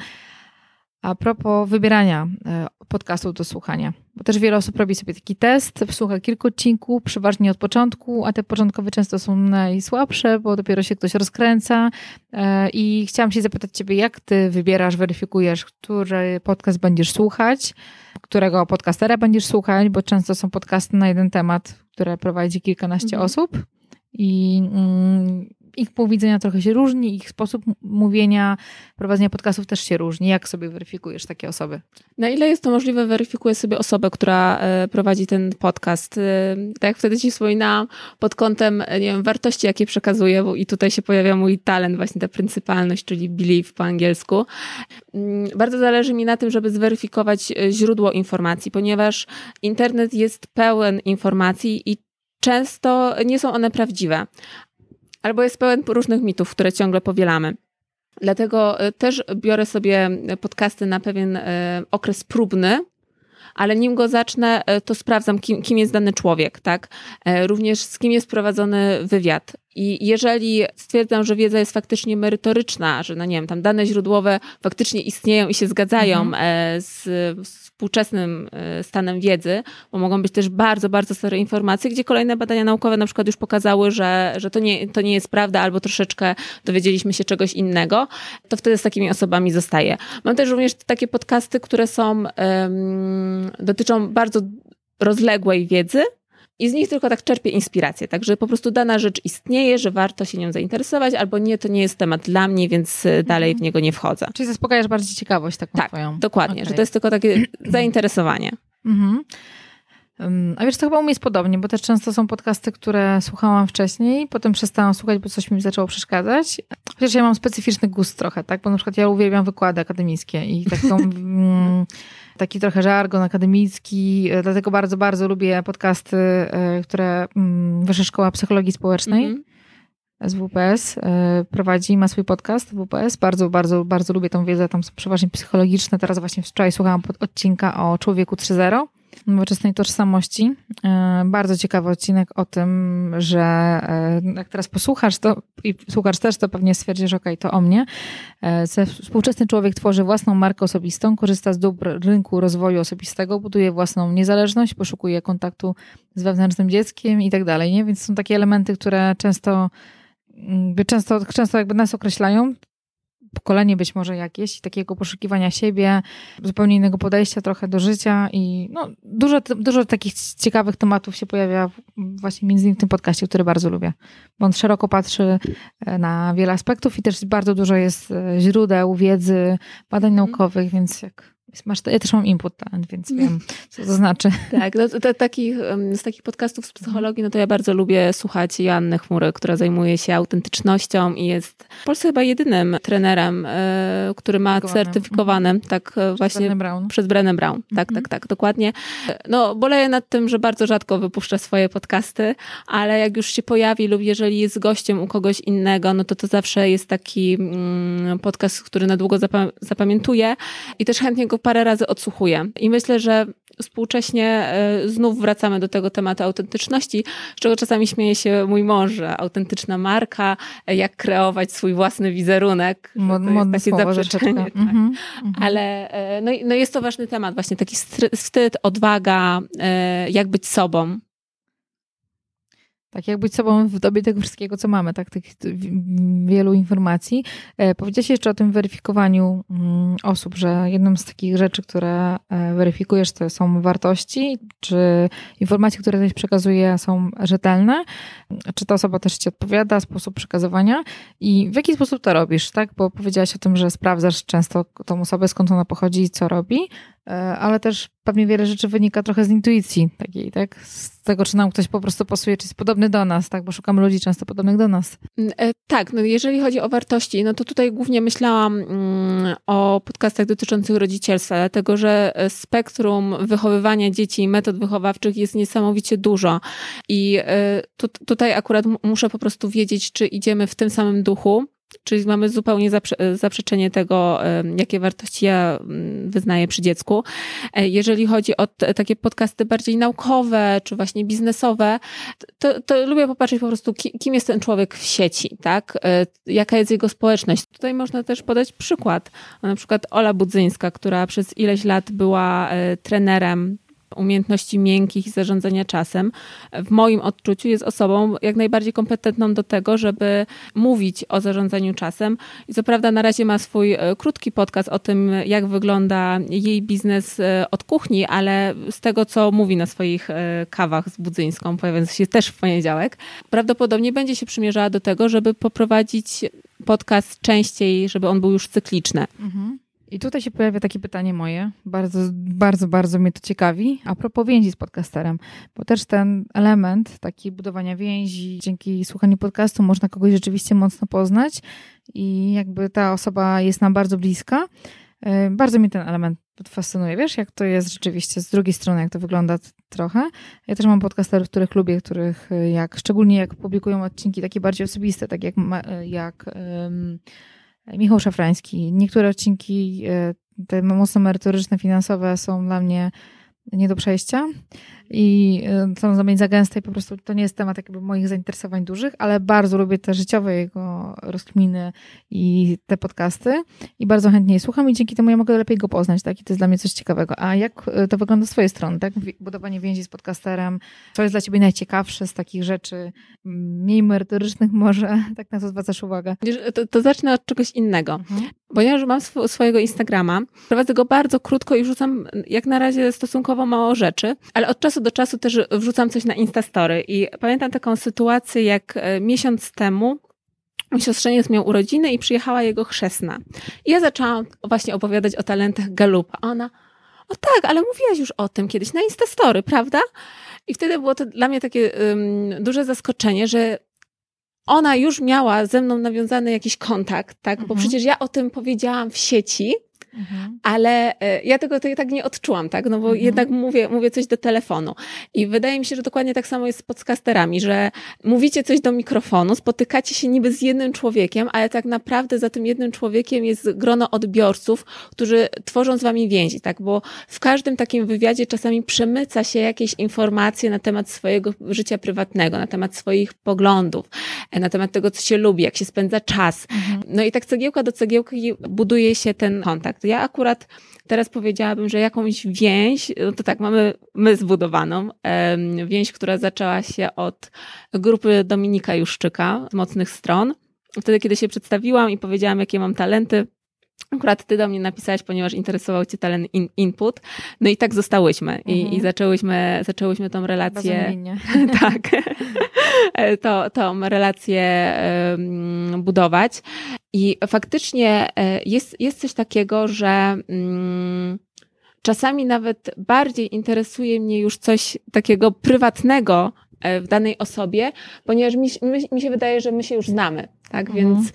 [SPEAKER 1] A propos wybierania e, podcastów do słuchania, bo też wiele osób robi sobie taki test, słucha kilku odcinków, przeważnie od początku, a te początkowe często są najsłabsze, bo dopiero się ktoś rozkręca. E, I chciałam się zapytać Ciebie, jak Ty wybierasz, weryfikujesz, który podcast będziesz słuchać, którego podcastera będziesz słuchać, bo często są podcasty na jeden temat, które prowadzi kilkanaście
[SPEAKER 2] Mhm.
[SPEAKER 1] osób i mm, ich punkt widzenia trochę się różni, ich sposób mówienia, prowadzenia podcastów też się różni. Jak sobie weryfikujesz takie osoby?
[SPEAKER 2] Na ile jest to możliwe, weryfikuję sobie osobę, która e, prowadzi ten podcast. E, Tak jak wtedy ci wspominałam, pod kątem e, nie wiem, wartości, jakie przekazuję, bo i tutaj się pojawia mój talent, właśnie ta pryncypalność, czyli belief po angielsku. Mm, Bardzo zależy mi na tym, żeby zweryfikować źródło informacji, ponieważ internet jest pełen informacji i często nie są one prawdziwe. Albo jest pełen różnych mitów, które ciągle powielamy. Dlatego e, też biorę sobie podcasty na pewien e, okres próbny, ale nim go zacznę, e, to sprawdzam, kim, kim jest dany człowiek, tak? E, Również z kim jest prowadzony wywiad. I jeżeli stwierdzam, że wiedza jest faktycznie merytoryczna, że no nie wiem, tam dane źródłowe faktycznie istnieją i się zgadzają
[SPEAKER 1] Mhm.
[SPEAKER 2] e, z z współczesnym e, stanem wiedzy, bo mogą być też bardzo, bardzo stare informacje, gdzie kolejne badania naukowe na przykład już pokazały, że, że to, nie, to nie jest prawda, albo troszeczkę dowiedzieliśmy się czegoś innego, to wtedy z takimi osobami zostaję. Mam też również takie podcasty, które są, em, dotyczą bardzo rozległej wiedzy, i z nich tylko tak czerpię inspirację. Także po prostu dana rzecz istnieje, że warto się nią zainteresować, albo nie, to nie jest temat dla mnie, więc e, dalej w niego nie wchodzę.
[SPEAKER 1] Czyli zaspokajasz bardziej ciekawość taką
[SPEAKER 2] Tak,
[SPEAKER 1] twoją.
[SPEAKER 2] Dokładnie, że
[SPEAKER 1] Okej.
[SPEAKER 2] to jest tylko takie zainteresowanie.
[SPEAKER 1] Mhm. A wiesz, to chyba u mnie jest podobnie, bo też często są podcasty, które słuchałam wcześniej, potem przestałam słuchać, bo coś mi zaczęło przeszkadzać. Chociaż ja mam specyficzny gust trochę, tak? Bo na przykład ja uwielbiam wykłady akademickie i taką, mm, taki trochę żargon akademicki, e, dlatego bardzo, bardzo lubię podcasty, e, które mm, Wyższa Szkoła Psychologii Społecznej.
[SPEAKER 2] Mhm.
[SPEAKER 1] z WPS e, prowadzi, ma swój podcast WPS. Bardzo, bardzo, bardzo lubię tą wiedzę, tam są przeważnie psychologiczne. Teraz właśnie wczoraj słuchałam odcinka o człowieku 3.0, nowoczesnej tożsamości. E, Bardzo ciekawy odcinek o tym, że e, jak teraz posłuchasz to i słuchasz też, to pewnie stwierdzisz, ok, to o mnie. E, ze- Współczesny człowiek tworzy własną markę osobistą, korzysta z dóbr rynku rozwoju osobistego, buduje własną niezależność, poszukuje kontaktu z wewnętrznym dzieckiem i tak dalej, nie? Więc są takie elementy, które często jakby często, często jakby nas określają, pokolenie być może jakieś, takiego poszukiwania siebie, zupełnie innego podejścia trochę do życia i no, dużo, dużo takich ciekawych tematów się pojawia właśnie między innymi w tym podcaście, który bardzo lubię, bo on szeroko patrzy e, na wiele aspektów i też bardzo dużo jest e, źródeł, wiedzy, badań
[SPEAKER 2] Mhm.
[SPEAKER 1] naukowych, więc jak masz, ja też mam input talent, więc wiem, co to znaczy.
[SPEAKER 2] Tak, no, to, to, takich, z takich podcastów z psychologii, no to ja bardzo lubię słuchać Joanny Chmury, która zajmuje się autentycznością i jest w Polsce chyba jedynym trenerem, e, który ma
[SPEAKER 1] Certyfikowanym.
[SPEAKER 2] certyfikowane, tak e, właśnie
[SPEAKER 1] Brené Brown.
[SPEAKER 2] przez Brené Brown. Tak,
[SPEAKER 1] Mhm.
[SPEAKER 2] tak, tak, dokładnie. No, boleję nad tym, że bardzo rzadko wypuszcza swoje podcasty, ale jak już się pojawi lub jeżeli jest gościem u kogoś innego, no to to zawsze jest taki mm, podcast, który na długo zapa- zapamiętuję i też chętnie go parę razy odsłuchuję. I myślę, że współcześnie e, znów wracamy do tego tematu autentyczności, z czego czasami śmieje się mój mąż, że autentyczna marka, e, jak kreować swój własny wizerunek.
[SPEAKER 1] Mod,
[SPEAKER 2] to jest
[SPEAKER 1] modne
[SPEAKER 2] takie
[SPEAKER 1] słowo,
[SPEAKER 2] zaprzeczenie, tak.
[SPEAKER 1] Mhm, mhm.
[SPEAKER 2] Ale e, no, no jest to ważny temat, właśnie taki wstyd, odwaga, jak być sobą.
[SPEAKER 1] Tak, jak być sobą w dobie tego wszystkiego, co mamy, tak, tych wielu informacji. E, Powiedziałeś jeszcze o tym weryfikowaniu mm, osób, że jedną z takich rzeczy, które e, weryfikujesz, to są wartości, czy informacje, które ktoś przekazuje, są rzetelne, czy ta osoba też ci odpowiada, sposób przekazywania i w jaki sposób to robisz, tak? Bo powiedziałaś o tym, że sprawdzasz często tą osobę, skąd ona pochodzi i co robi. E, ale też pewnie wiele rzeczy wynika trochę z intuicji takiej, tak? Z tego, czy nam ktoś po prostu pasuje, czy jest podobny do nas, tak? Bo szukamy ludzi często podobnych do nas.
[SPEAKER 2] Mm, e, tak, no jeżeli chodzi o wartości, no to tutaj głównie myślałam mm, o podcastach dotyczących rodzicielstwa, dlatego że e, spektrum wychowywania dzieci i metod wychowawczych jest niesamowicie dużo. I tu, tutaj akurat muszę po prostu wiedzieć, czy idziemy w tym samym duchu, Czyli mamy zupełnie zaprze zaprzeczenie tego, jakie wartości ja mm, wyznaję przy dziecku. E, jeżeli chodzi o takie podcasty bardziej naukowe, czy właśnie biznesowe, to, to lubię popatrzeć po prostu, kim jest ten człowiek w sieci, tak? E, jaka jest jego społeczność. Tutaj można też podać przykład. Na przykład Ola Budzyńska, która przez ileś lat była e, trenerem umiejętności miękkich i zarządzania czasem, w moim odczuciu jest osobą jak najbardziej kompetentną do tego, żeby mówić o zarządzaniu czasem. I co prawda na razie ma swój e, krótki podcast o tym, jak wygląda jej biznes e, od kuchni, ale z tego, co mówi na swoich e, kawach z Budzyńską, pojawiając się też w poniedziałek, prawdopodobnie będzie się przymierzała do tego, żeby poprowadzić podcast częściej, żeby on był już cykliczny. Mhm.
[SPEAKER 1] I tutaj się pojawia takie pytanie moje, bardzo, bardzo, bardzo mnie to ciekawi, a propos więzi z podcasterem, bo też ten element taki budowania więzi, dzięki słuchaniu podcastu można kogoś rzeczywiście mocno poznać i jakby ta osoba jest nam bardzo bliska. E, bardzo mi ten element fascynuje. Wiesz, jak to jest rzeczywiście z drugiej strony, jak to wygląda trochę. Ja też mam podcasterów, których lubię, których e, jak, szczególnie jak publikują odcinki takie bardziej osobiste, tak jak, e, jak um, Michał Szafrański. Niektóre odcinki, e, te mocno merytoryczne, finansowe są dla mnie nie do przejścia i y, są mnie za gęste i po prostu to nie jest temat jakby moich zainteresowań dużych, ale bardzo lubię te życiowe jego rozkminy i te podcasty i bardzo chętnie je słucham i dzięki temu ja mogę lepiej go poznać, tak? I to jest dla mnie coś ciekawego. A jak y, to wygląda z twojej strony, tak? Budowanie więzi z podcasterem, co jest dla ciebie najciekawsze z takich rzeczy mniej merytorycznych może, tak na to zwracasz uwagę?
[SPEAKER 2] To, to zacznę od czegoś innego. Mhm. Ponieważ mam sw swojego Instagrama, prowadzę go bardzo krótko i rzucam jak na razie stosunkowo mało rzeczy, ale od czasu czasu do czasu też wrzucam coś na Instastory i pamiętam taką sytuację, jak e, miesiąc temu Mój siostrzeniec miał urodziny i przyjechała jego chrzestna. I ja zaczęłam właśnie opowiadać o talentach Galupa. A ona, o tak, ale mówiłaś już o tym kiedyś na Instastory, prawda? I wtedy było to dla mnie takie um, duże zaskoczenie, że ona już miała ze mną nawiązany jakiś kontakt, tak? Mhm. Bo przecież ja o tym powiedziałam w sieci, Mhm. Ale e, ja tego tak nie odczułam, tak? No bo mhm. jednak mówię, mówię coś do telefonu. I wydaje mi się, że dokładnie tak samo jest z podcasterami, że mówicie coś do mikrofonu, spotykacie się niby z jednym człowiekiem, ale tak naprawdę za tym jednym człowiekiem jest grono odbiorców, którzy tworzą z wami więzi, tak? Bo w każdym takim wywiadzie czasami przemyca się jakieś informacje na temat swojego życia prywatnego, na temat swoich poglądów, e, na temat tego, co się lubi, jak się spędza czas. No i tak cegiełka do cegiełki buduje się ten kontakt. Ja akurat teraz powiedziałabym, że jakąś więź, no to tak, mamy my zbudowaną, więź, która zaczęła się od grupy Dominika Juszczyka z Mocnych Stron. Wtedy, kiedy się przedstawiłam i powiedziałam, jakie mam talenty, Akurat ty do mnie napisałaś, ponieważ interesował cię talent in, input. No i tak zostałyśmy i, mhm. i zaczęłyśmy, zaczęłyśmy tą relację. tak. to, tą relację um, budować. I faktycznie e, jest, jest coś takiego, że um, czasami nawet bardziej interesuje mnie już coś takiego prywatnego e, w danej osobie, ponieważ mi, mi, mi się wydaje, że my się już znamy, tak? Mhm. Więc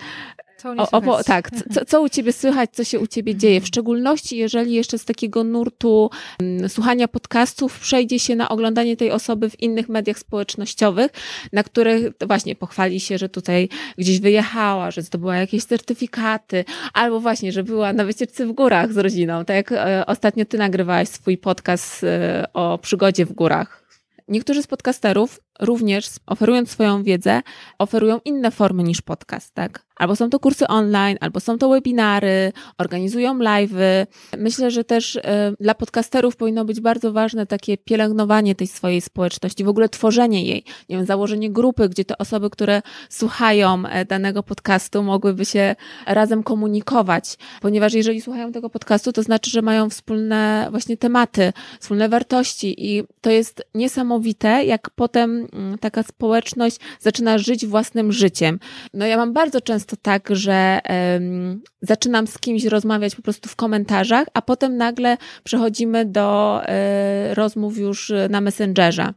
[SPEAKER 1] o, o,
[SPEAKER 2] tak, co, co, u ciebie słychać, co się u ciebie dzieje, w szczególności jeżeli jeszcze z takiego nurtu um, słuchania podcastów przejdzie się na oglądanie tej osoby w innych mediach społecznościowych, na których właśnie pochwali się, że tutaj gdzieś wyjechała, że zdobyła jakieś certyfikaty, albo właśnie, że była na wycieczce w górach z rodziną, tak jak e, ostatnio ty nagrywałaś swój podcast e, o przygodzie w górach. Niektórzy z podcasterów również oferując swoją wiedzę, oferują inne formy niż podcast, tak? Albo są to kursy online, albo są to webinary, organizują live'y. Myślę, że też y, dla podcasterów powinno być bardzo ważne takie pielęgnowanie tej swojej społeczności, w ogóle tworzenie jej, nie wiem, założenie grupy, gdzie te osoby, które słuchają e, danego podcastu, mogłyby się razem komunikować, ponieważ jeżeli słuchają tego podcastu, to znaczy, że mają wspólne właśnie tematy, wspólne wartości i to jest niesamowite, jak potem taka społeczność zaczyna żyć własnym życiem. No ja mam bardzo często tak, że um, zaczynam z kimś rozmawiać po prostu w komentarzach, a potem nagle przechodzimy do um, rozmów już na Messengerze.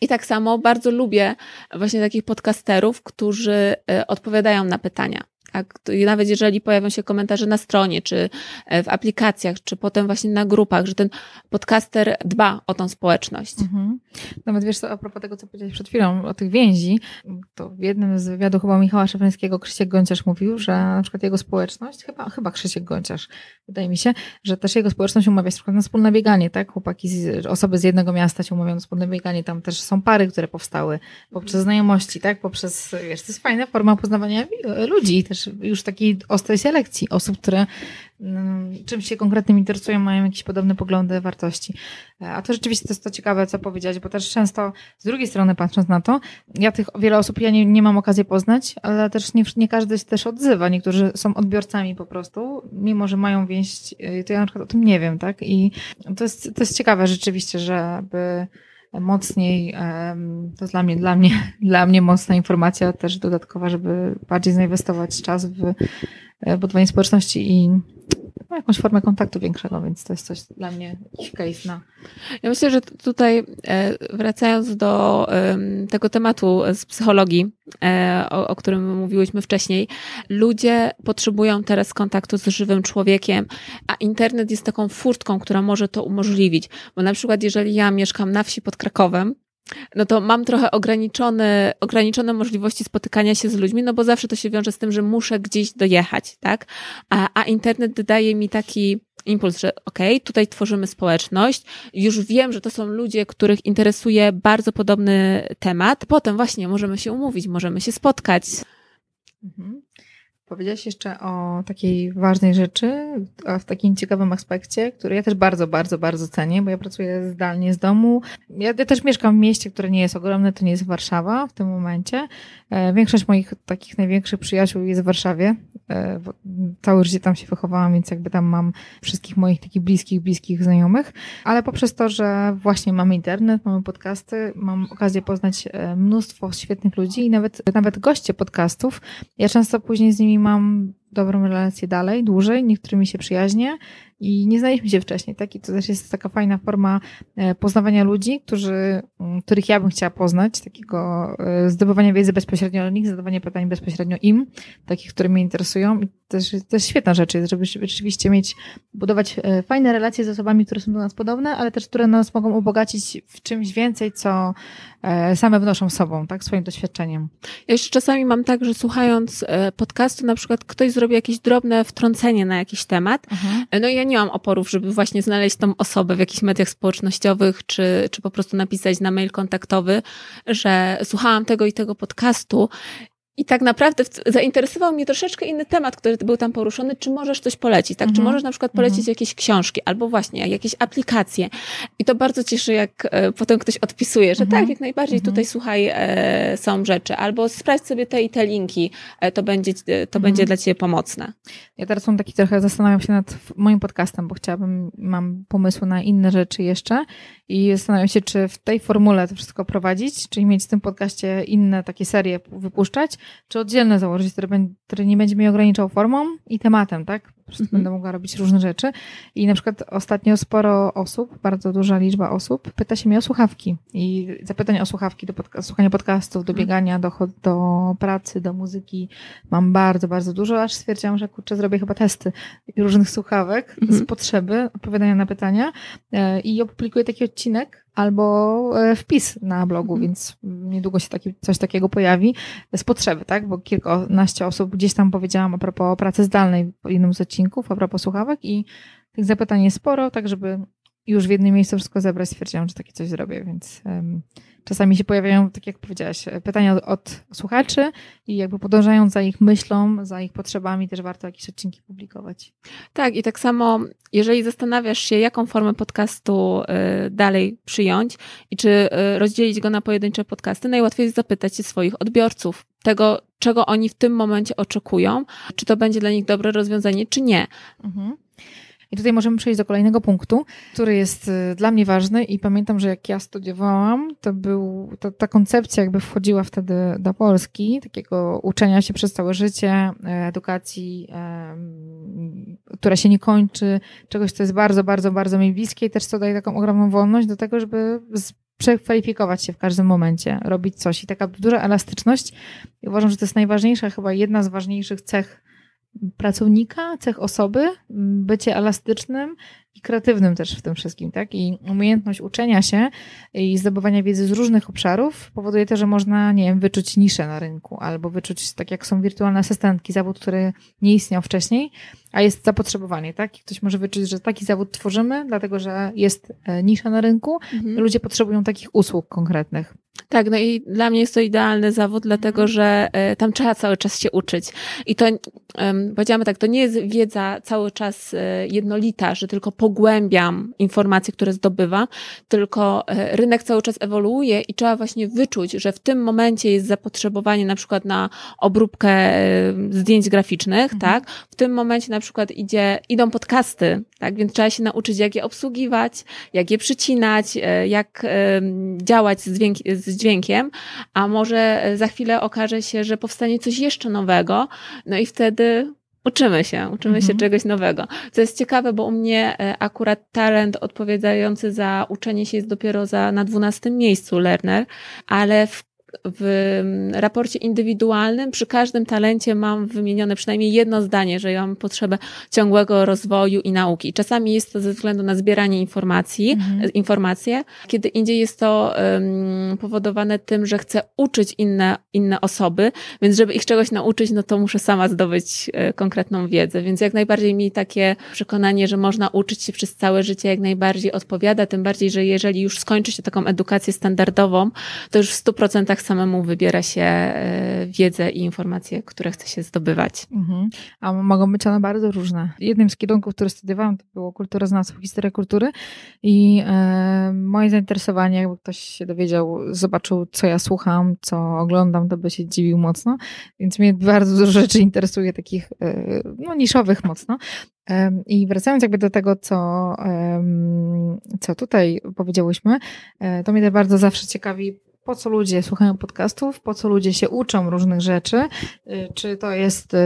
[SPEAKER 2] I tak samo bardzo lubię właśnie takich podcasterów, którzy e, odpowiadają na pytania. Tak, nawet jeżeli pojawią się komentarze na stronie, czy e, w aplikacjach, czy potem właśnie na grupach, że ten podcaster dba o tą społeczność. Mhm.
[SPEAKER 1] Nawet wiesz co, a propos tego, co powiedziałeś przed chwilą, o tych więzi, to w jednym z wywiadów chyba Michała Szefańskiego Krzysiek Gonciarz mówił, że na przykład jego społeczność, chyba, chyba Krzysiek Gonciarz, wydaje mi się, że też jego społeczność umawia się na przykład na wspólne bieganie, tak? Chłopaki, z, osoby z jednego miasta się umawiają na wspólne bieganie, tam też są pary, które powstały poprzez znajomości, tak? Poprzez, wiesz, to jest fajna forma poznawania ludzi też już takiej ostrej selekcji osób, które mm, czymś się konkretnym interesują, mają jakieś podobne poglądy, wartości. A to rzeczywiście to jest to ciekawe, co powiedziałeś, bo też często z drugiej strony patrząc na to, ja tych wiele osób ja nie, nie mam okazji poznać, ale też nie, nie każdy się też odzywa. Niektórzy są odbiorcami po prostu, mimo że mają więź, y, to ja na przykład o tym nie wiem, tak? I to jest, to jest ciekawe rzeczywiście, żeby mocniej, to dla mnie, dla mnie, dla mnie mocna informacja też dodatkowa, żeby bardziej zainwestować czas w e, budowanie społeczności i no, jakąś formę kontaktu większego, więc to jest coś dla mnie case na.
[SPEAKER 2] Ja myślę, że tutaj e, wracając do tego tematu z psychologii, e, o, o którym mówiłyśmy wcześniej, ludzie potrzebują teraz kontaktu z żywym człowiekiem, a internet jest taką furtką, która może to umożliwić. Bo na przykład, jeżeli ja mieszkam na wsi pod Krakowem, no to mam trochę ograniczone, ograniczone możliwości spotykania się z ludźmi, no bo zawsze to się wiąże z tym, że muszę gdzieś dojechać, tak? A, a internet daje mi taki impuls, że okej, okay, tutaj tworzymy społeczność, już wiem, że to są ludzie, których interesuje bardzo podobny temat, potem właśnie możemy się umówić, możemy się spotkać. Mhm.
[SPEAKER 1] Powiedziałaś jeszcze o takiej ważnej rzeczy, w takim ciekawym aspekcie, który ja też bardzo, bardzo, bardzo cenię, bo ja pracuję zdalnie z domu. Ja, ja też mieszkam w mieście, które nie jest ogromne, to nie jest Warszawa w tym momencie. E, większość moich takich największych przyjaciół jest w Warszawie. E, całe życie tam się wychowałam, więc jakby tam mam wszystkich moich takich bliskich, bliskich znajomych. Ale poprzez to, że właśnie mamy internet, mamy podcasty, mam okazję poznać e, mnóstwo świetnych ludzi i nawet, nawet goście podcastów. Ja często później z nimi mam dobrą relację dalej, dłużej, niektórymi się przyjaźnię i nie znaliśmy się wcześniej, tak? I to też jest taka fajna forma e, poznawania ludzi, którzy, mm, których ja bym chciała poznać, takiego e, zdobywania wiedzy bezpośrednio o nich, zadawania pytań bezpośrednio im, takich, które mnie interesują. I też, to jest świetna rzecz, żeby rzeczywiście mieć, budować e, fajne relacje z osobami, które są do nas podobne, ale też, które nas mogą ubogacić w czymś więcej, co same wnoszą sobą, tak? Swoim doświadczeniem.
[SPEAKER 2] Ja jeszcze czasami mam tak, że słuchając podcastu, na przykład ktoś zrobi jakieś drobne wtrącenie na jakiś temat, mhm. no i ja nie mam oporów, żeby właśnie znaleźć tą osobę w jakichś mediach społecznościowych, czy, czy po prostu napisać na mail kontaktowy, że słuchałam tego i tego podcastu i tak naprawdę zainteresował mnie troszeczkę inny temat, który był tam poruszony. Czy możesz coś polecić, tak? Czy mhm. możesz na przykład polecić mhm. jakieś książki albo właśnie jakieś aplikacje? I to bardzo cieszy, jak e, potem ktoś odpisuje, że mhm. tak, jak najbardziej tutaj słuchaj, e, są rzeczy. Albo sprawdź sobie te i te linki, e, to będzie, to będzie dla ciebie pomocne.
[SPEAKER 1] Ja teraz mam taki trochę, zastanawiam się nad moim podcastem, bo chciałabym, mam pomysły na inne rzeczy jeszcze i zastanawiam się, czy w tej formule to wszystko prowadzić, czyli mieć w tym podcaście inne takie serie wypuszczać, czy oddzielne założyć, które, które nie będzie mnie ograniczał formą i tematem, tak? Po prostu mhm. będę mogła robić różne rzeczy. I na przykład ostatnio sporo osób, bardzo duża liczba osób pyta się mnie o słuchawki. I zapytania o słuchawki, do podca- słuchania podcastów, do mhm. biegania, do, do pracy, do muzyki mam bardzo, bardzo dużo, aż stwierdziłam, że kurczę, zrobię chyba testy różnych słuchawek mhm. z potrzeby odpowiadania na pytania e, i opublikuję taki odcinek, albo e, wpis na blogu, mhm. więc niedługo się taki, coś takiego pojawi z potrzeby, tak? Bo kilkanaście osób gdzieś tam powiedziałam a propos pracy zdalnej w jednym z odcinków, a propos słuchawek i tych zapytań jest sporo, tak żeby już w jednym miejscu wszystko zebrać, stwierdziłam, że takie coś zrobię, więc um, czasami się pojawiają, tak jak powiedziałaś, pytania od, od, słuchaczy i jakby podążając za ich myślą, za ich potrzebami, też warto jakieś odcinki publikować.
[SPEAKER 2] Tak, i tak samo, jeżeli zastanawiasz się, jaką formę podcastu y, dalej przyjąć i czy y, rozdzielić go na pojedyncze podcasty, najłatwiej jest zapytać się swoich odbiorców, tego, czego oni w tym momencie oczekują, czy to będzie dla nich dobre rozwiązanie, czy nie. Mhm.
[SPEAKER 1] I tutaj możemy przejść do kolejnego punktu, który jest y, dla mnie ważny i pamiętam, że jak ja studiowałam, to był, to, ta koncepcja jakby wchodziła wtedy do Polski, takiego uczenia się przez całe życie, e, edukacji, która się nie kończy, czegoś, co jest bardzo, bardzo, bardzo mi bliskie i też co daje taką ogromną wolność do tego, żeby przekwalifikować się w każdym momencie, robić coś. I taka duża elastyczność, uważam, że to jest najważniejsza, chyba jedna z ważniejszych cech pracownika, cech osoby, bycie elastycznym i kreatywnym też w tym wszystkim, tak? I umiejętność uczenia się i zdobywania wiedzy z różnych obszarów powoduje też, że można, nie wiem, wyczuć niszę na rynku albo wyczuć, tak jak są wirtualne asystentki, zawód, który nie istniał wcześniej, a jest zapotrzebowanie, tak? I ktoś może wyczuć, że taki zawód tworzymy, dlatego że jest e, nisza na rynku, mhm. ludzie potrzebują takich usług konkretnych.
[SPEAKER 2] Tak, no i dla mnie jest to idealny zawód, dlatego mhm. że e, tam trzeba cały czas się uczyć. I to, powiedziałam tak, to nie jest wiedza cały czas e, jednolita, że tylko pogłębiam informacje, które zdobywam, tylko rynek cały czas ewoluuje i trzeba właśnie wyczuć, że w tym momencie jest zapotrzebowanie na przykład na obróbkę zdjęć graficznych, mhm. tak? W tym momencie na przykład idzie, idą podcasty, tak? Więc trzeba się nauczyć, jak je obsługiwać, jak je przycinać, e, jak działać z, dźwięk, z dźwiękiem, a może za chwilę okaże się, że powstanie coś jeszcze nowego, no i wtedy Uczymy się, uczymy mhm. się czegoś nowego. Co jest ciekawe, bo u mnie e, akurat talent odpowiadający za uczenie się jest dopiero za, na dwunastym miejscu learner, ale w w mm, raporcie indywidualnym przy każdym talencie mam wymienione przynajmniej jedno zdanie, że ja mam potrzebę ciągłego rozwoju i nauki. Czasami jest to ze względu na zbieranie informacji, mhm. informacje, kiedy indziej jest to um, powodowane tym, że chcę uczyć inne, inne osoby, więc żeby ich czegoś nauczyć, no to muszę sama zdobyć e, konkretną wiedzę. Więc jak najbardziej mi takie przekonanie, że można uczyć się przez całe życie, jak najbardziej odpowiada, tym bardziej, że jeżeli już skończy się taką edukację standardową, to już w 100% samemu wybiera się e, wiedzę i informacje, które chce się zdobywać. Mhm.
[SPEAKER 1] A mogą być one bardzo różne. Jednym z kierunków, który studiowałam, to było kulturoznawstwo, historia kultury i e, moje zainteresowanie, jakby ktoś się dowiedział, zobaczył, co ja słucham, co oglądam, to by się dziwił mocno, więc mnie bardzo dużo rzeczy interesuje, takich e, no, niszowych mocno. I wracając jakby do tego, co, co tutaj powiedziałyśmy, to mnie bardzo zawsze ciekawi, po co ludzie słuchają podcastów, po co ludzie się uczą różnych rzeczy, y, czy to jest y,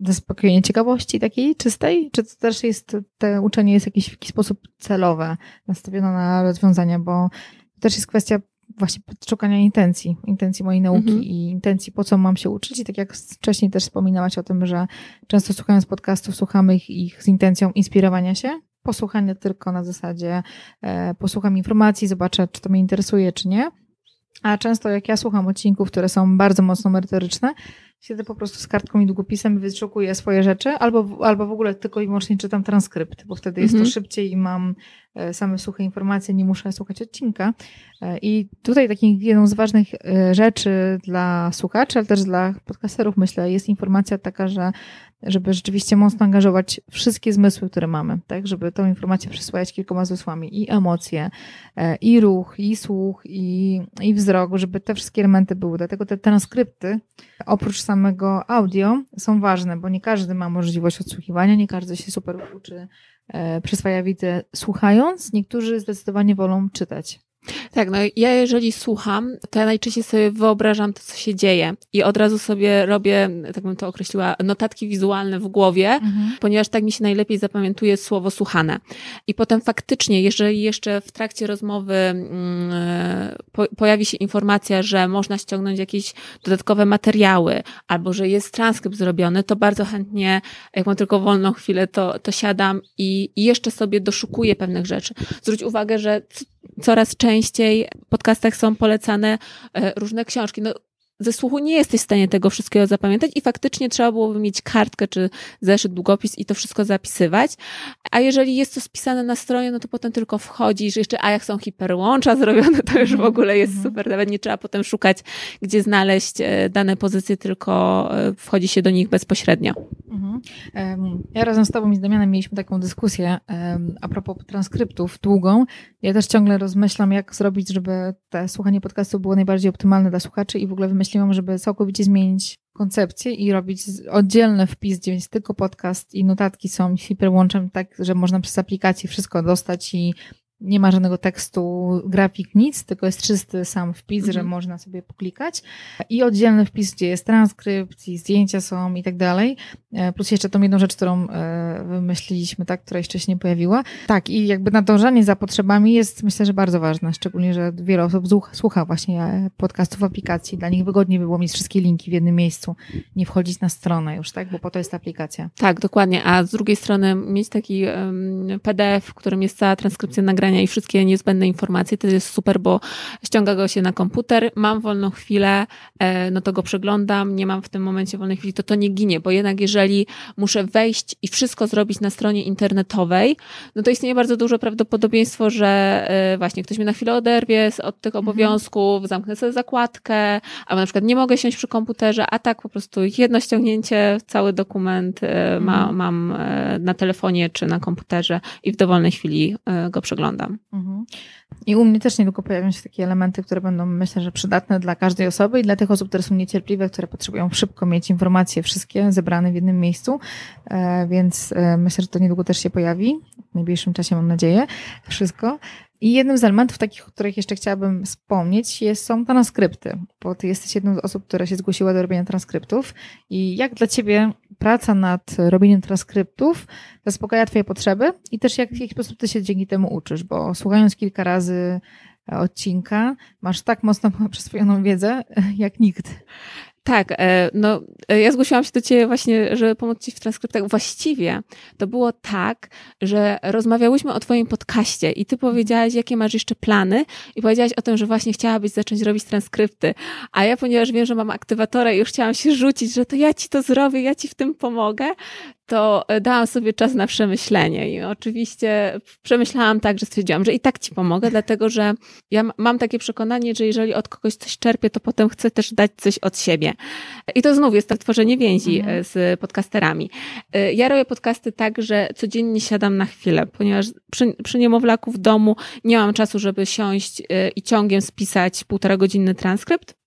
[SPEAKER 1] zaspokojenie ciekawości takiej czystej, czy to też jest, te uczenie jest w jakiś, w jakiś sposób celowe, nastawione na rozwiązania, bo to też jest kwestia właśnie szukania intencji, intencji mojej nauki mhm. i intencji, po co mam się uczyć. I tak jak wcześniej też wspominałaś o tym, że często słuchając podcastów, słuchamy ich, ich z intencją inspirowania się, posłuchania tylko na zasadzie e, posłucham informacji, zobaczę, czy to mnie interesuje, czy nie. A często jak ja słucham odcinków, które są bardzo mocno merytoryczne, siedzę po prostu z kartką i długopisem, wyszukuję swoje rzeczy, albo, albo w ogóle tylko i wyłącznie czytam transkrypt, bo wtedy jest to mhm. szybciej i mam same suche informacje, nie muszę słuchać odcinka. E, I tutaj takim jedną z ważnych e, rzeczy dla słuchaczy, ale też dla podcasterów, myślę, jest informacja taka, że żeby rzeczywiście mocno angażować wszystkie zmysły, które mamy, tak, żeby tą informację przysłać kilkoma zmysłami i emocje, i ruch, i słuch, i, i wzrok, żeby te wszystkie elementy były. Dlatego te transkrypty, oprócz samego audio są ważne, bo nie każdy ma możliwość odsłuchiwania, nie każdy się super uczy, e, przyswaja widzę słuchając, niektórzy zdecydowanie wolą czytać.
[SPEAKER 2] Tak, no ja jeżeli słucham, to ja najczęściej sobie wyobrażam to, co się dzieje i od razu sobie robię, tak bym to określiła, notatki wizualne w głowie, mhm. ponieważ tak mi się najlepiej zapamiętuje słowo słuchane. I potem faktycznie, jeżeli jeszcze w trakcie rozmowy mm, po, pojawi się informacja, że można ściągnąć jakieś dodatkowe materiały, albo że jest transkrypt zrobiony, to bardzo chętnie, jak mam tylko wolną chwilę, to, to siadam i, i jeszcze sobie doszukuję pewnych rzeczy. Zwróć uwagę, że coraz częściej w podcastach są polecane e, różne książki. No, ze słuchu nie jesteś w stanie tego wszystkiego zapamiętać i faktycznie trzeba byłoby mieć kartkę czy zeszyt, długopis i to wszystko zapisywać. A jeżeli jest to spisane na stronie, no to potem tylko wchodzisz, jeszcze a jak są hiperłącza zrobione, to już w ogóle jest mhm. super. Nawet nie trzeba potem szukać, gdzie znaleźć e, dane pozycje, tylko e, wchodzi się do nich bezpośrednio.
[SPEAKER 1] Ja razem z Tobą i z Damianem mieliśmy taką dyskusję a propos transkryptów długą. Ja też ciągle rozmyślam, jak zrobić, żeby te słuchanie podcastu było najbardziej optymalne dla słuchaczy i w ogóle wymyśliłam, żeby całkowicie zmienić koncepcję i robić oddzielny wpis, gdzie jest tylko podcast i notatki są hiperłączem tak, że można przez aplikację wszystko dostać i nie ma żadnego tekstu, grafik, nic, tylko jest czysty sam wpis, że mhm. można sobie poklikać i oddzielny wpis, gdzie jest transkrypt i zdjęcia są i tak dalej. E, plus jeszcze tą jedną rzecz, którą e, wymyśliliśmy, tak, która jeszcze się nie pojawiła. Tak, i jakby nadążanie za potrzebami jest myślę, że bardzo ważne, szczególnie, że wiele osób słucha właśnie e, podcastów aplikacji. Dla nich wygodniej było mieć wszystkie linki w jednym miejscu, nie wchodzić na stronę już, tak, bo po to jest aplikacja.
[SPEAKER 2] Tak, dokładnie, a z drugiej strony mieć taki um, PDF, w którym jest cała transkrypcja nagrania i wszystkie niezbędne informacje, to jest super, bo ściąga go się na komputer, mam wolną chwilę, e, no to go przeglądam, nie mam w tym momencie wolnej chwili, to to nie ginie, bo jednak jeżeli muszę wejść i wszystko zrobić na stronie internetowej, no to istnieje bardzo duże prawdopodobieństwo, że e, właśnie ktoś mnie na chwilę oderwie od tych mhm. obowiązków, zamknę sobie zakładkę, albo na przykład nie mogę siąść przy komputerze, a tak po prostu jedno ściągnięcie, cały dokument e, ma, mhm. mam na telefonie czy na komputerze i w dowolnej chwili go przeglądam. Mhm.
[SPEAKER 1] I u mnie też niedługo pojawią się takie elementy, które będą, myślę, że przydatne dla każdej osoby i dla tych osób, które są niecierpliwe, które potrzebują szybko mieć informacje wszystkie zebrane w jednym miejscu. E, więc e, myślę, że to niedługo też się pojawi. Najbliższym czasie mam nadzieję. Wszystko. I jednym z elementów takich, o których jeszcze chciałabym wspomnieć, jest, są transkrypty, bo ty jesteś jedną z osób, która się zgłosiła do robienia transkryptów. I jak dla ciebie praca nad robieniem transkryptów zaspokaja twoje potrzeby i też jak, w jaki sposób ty się dzięki temu uczysz, bo słuchając kilka razy odcinka, masz tak mocno przyswojoną wiedzę jak nikt.
[SPEAKER 2] Tak, e, no e, ja zgłosiłam się do Ciebie właśnie, żeby pomóc Ci w transkryptach. Właściwie to było tak, że rozmawiałyśmy o Twoim podcaście i Ty powiedziałaś, jakie masz jeszcze plany i powiedziałaś o tym, że właśnie chciałabyś zacząć robić transkrypty. A ja, ponieważ wiem, że mam aktywatora i już chciałam się rzucić, że to ja Ci to zrobię, ja Ci w tym pomogę, to e, dałam sobie czas na przemyślenie i oczywiście przemyślałam tak, że stwierdziłam, że i tak ci pomogę, dlatego że ja mam takie przekonanie, że jeżeli od kogoś coś czerpię, to potem chcę też dać coś od siebie. I to znów jest to tworzenie więzi mhm. E, z podcasterami. E, ja robię podcasty tak, że codziennie siadam na chwilę, ponieważ przy, przy niemowlaku w domu nie mam czasu, żeby siąść i ciągiem spisać półtora godzinny transkrypt,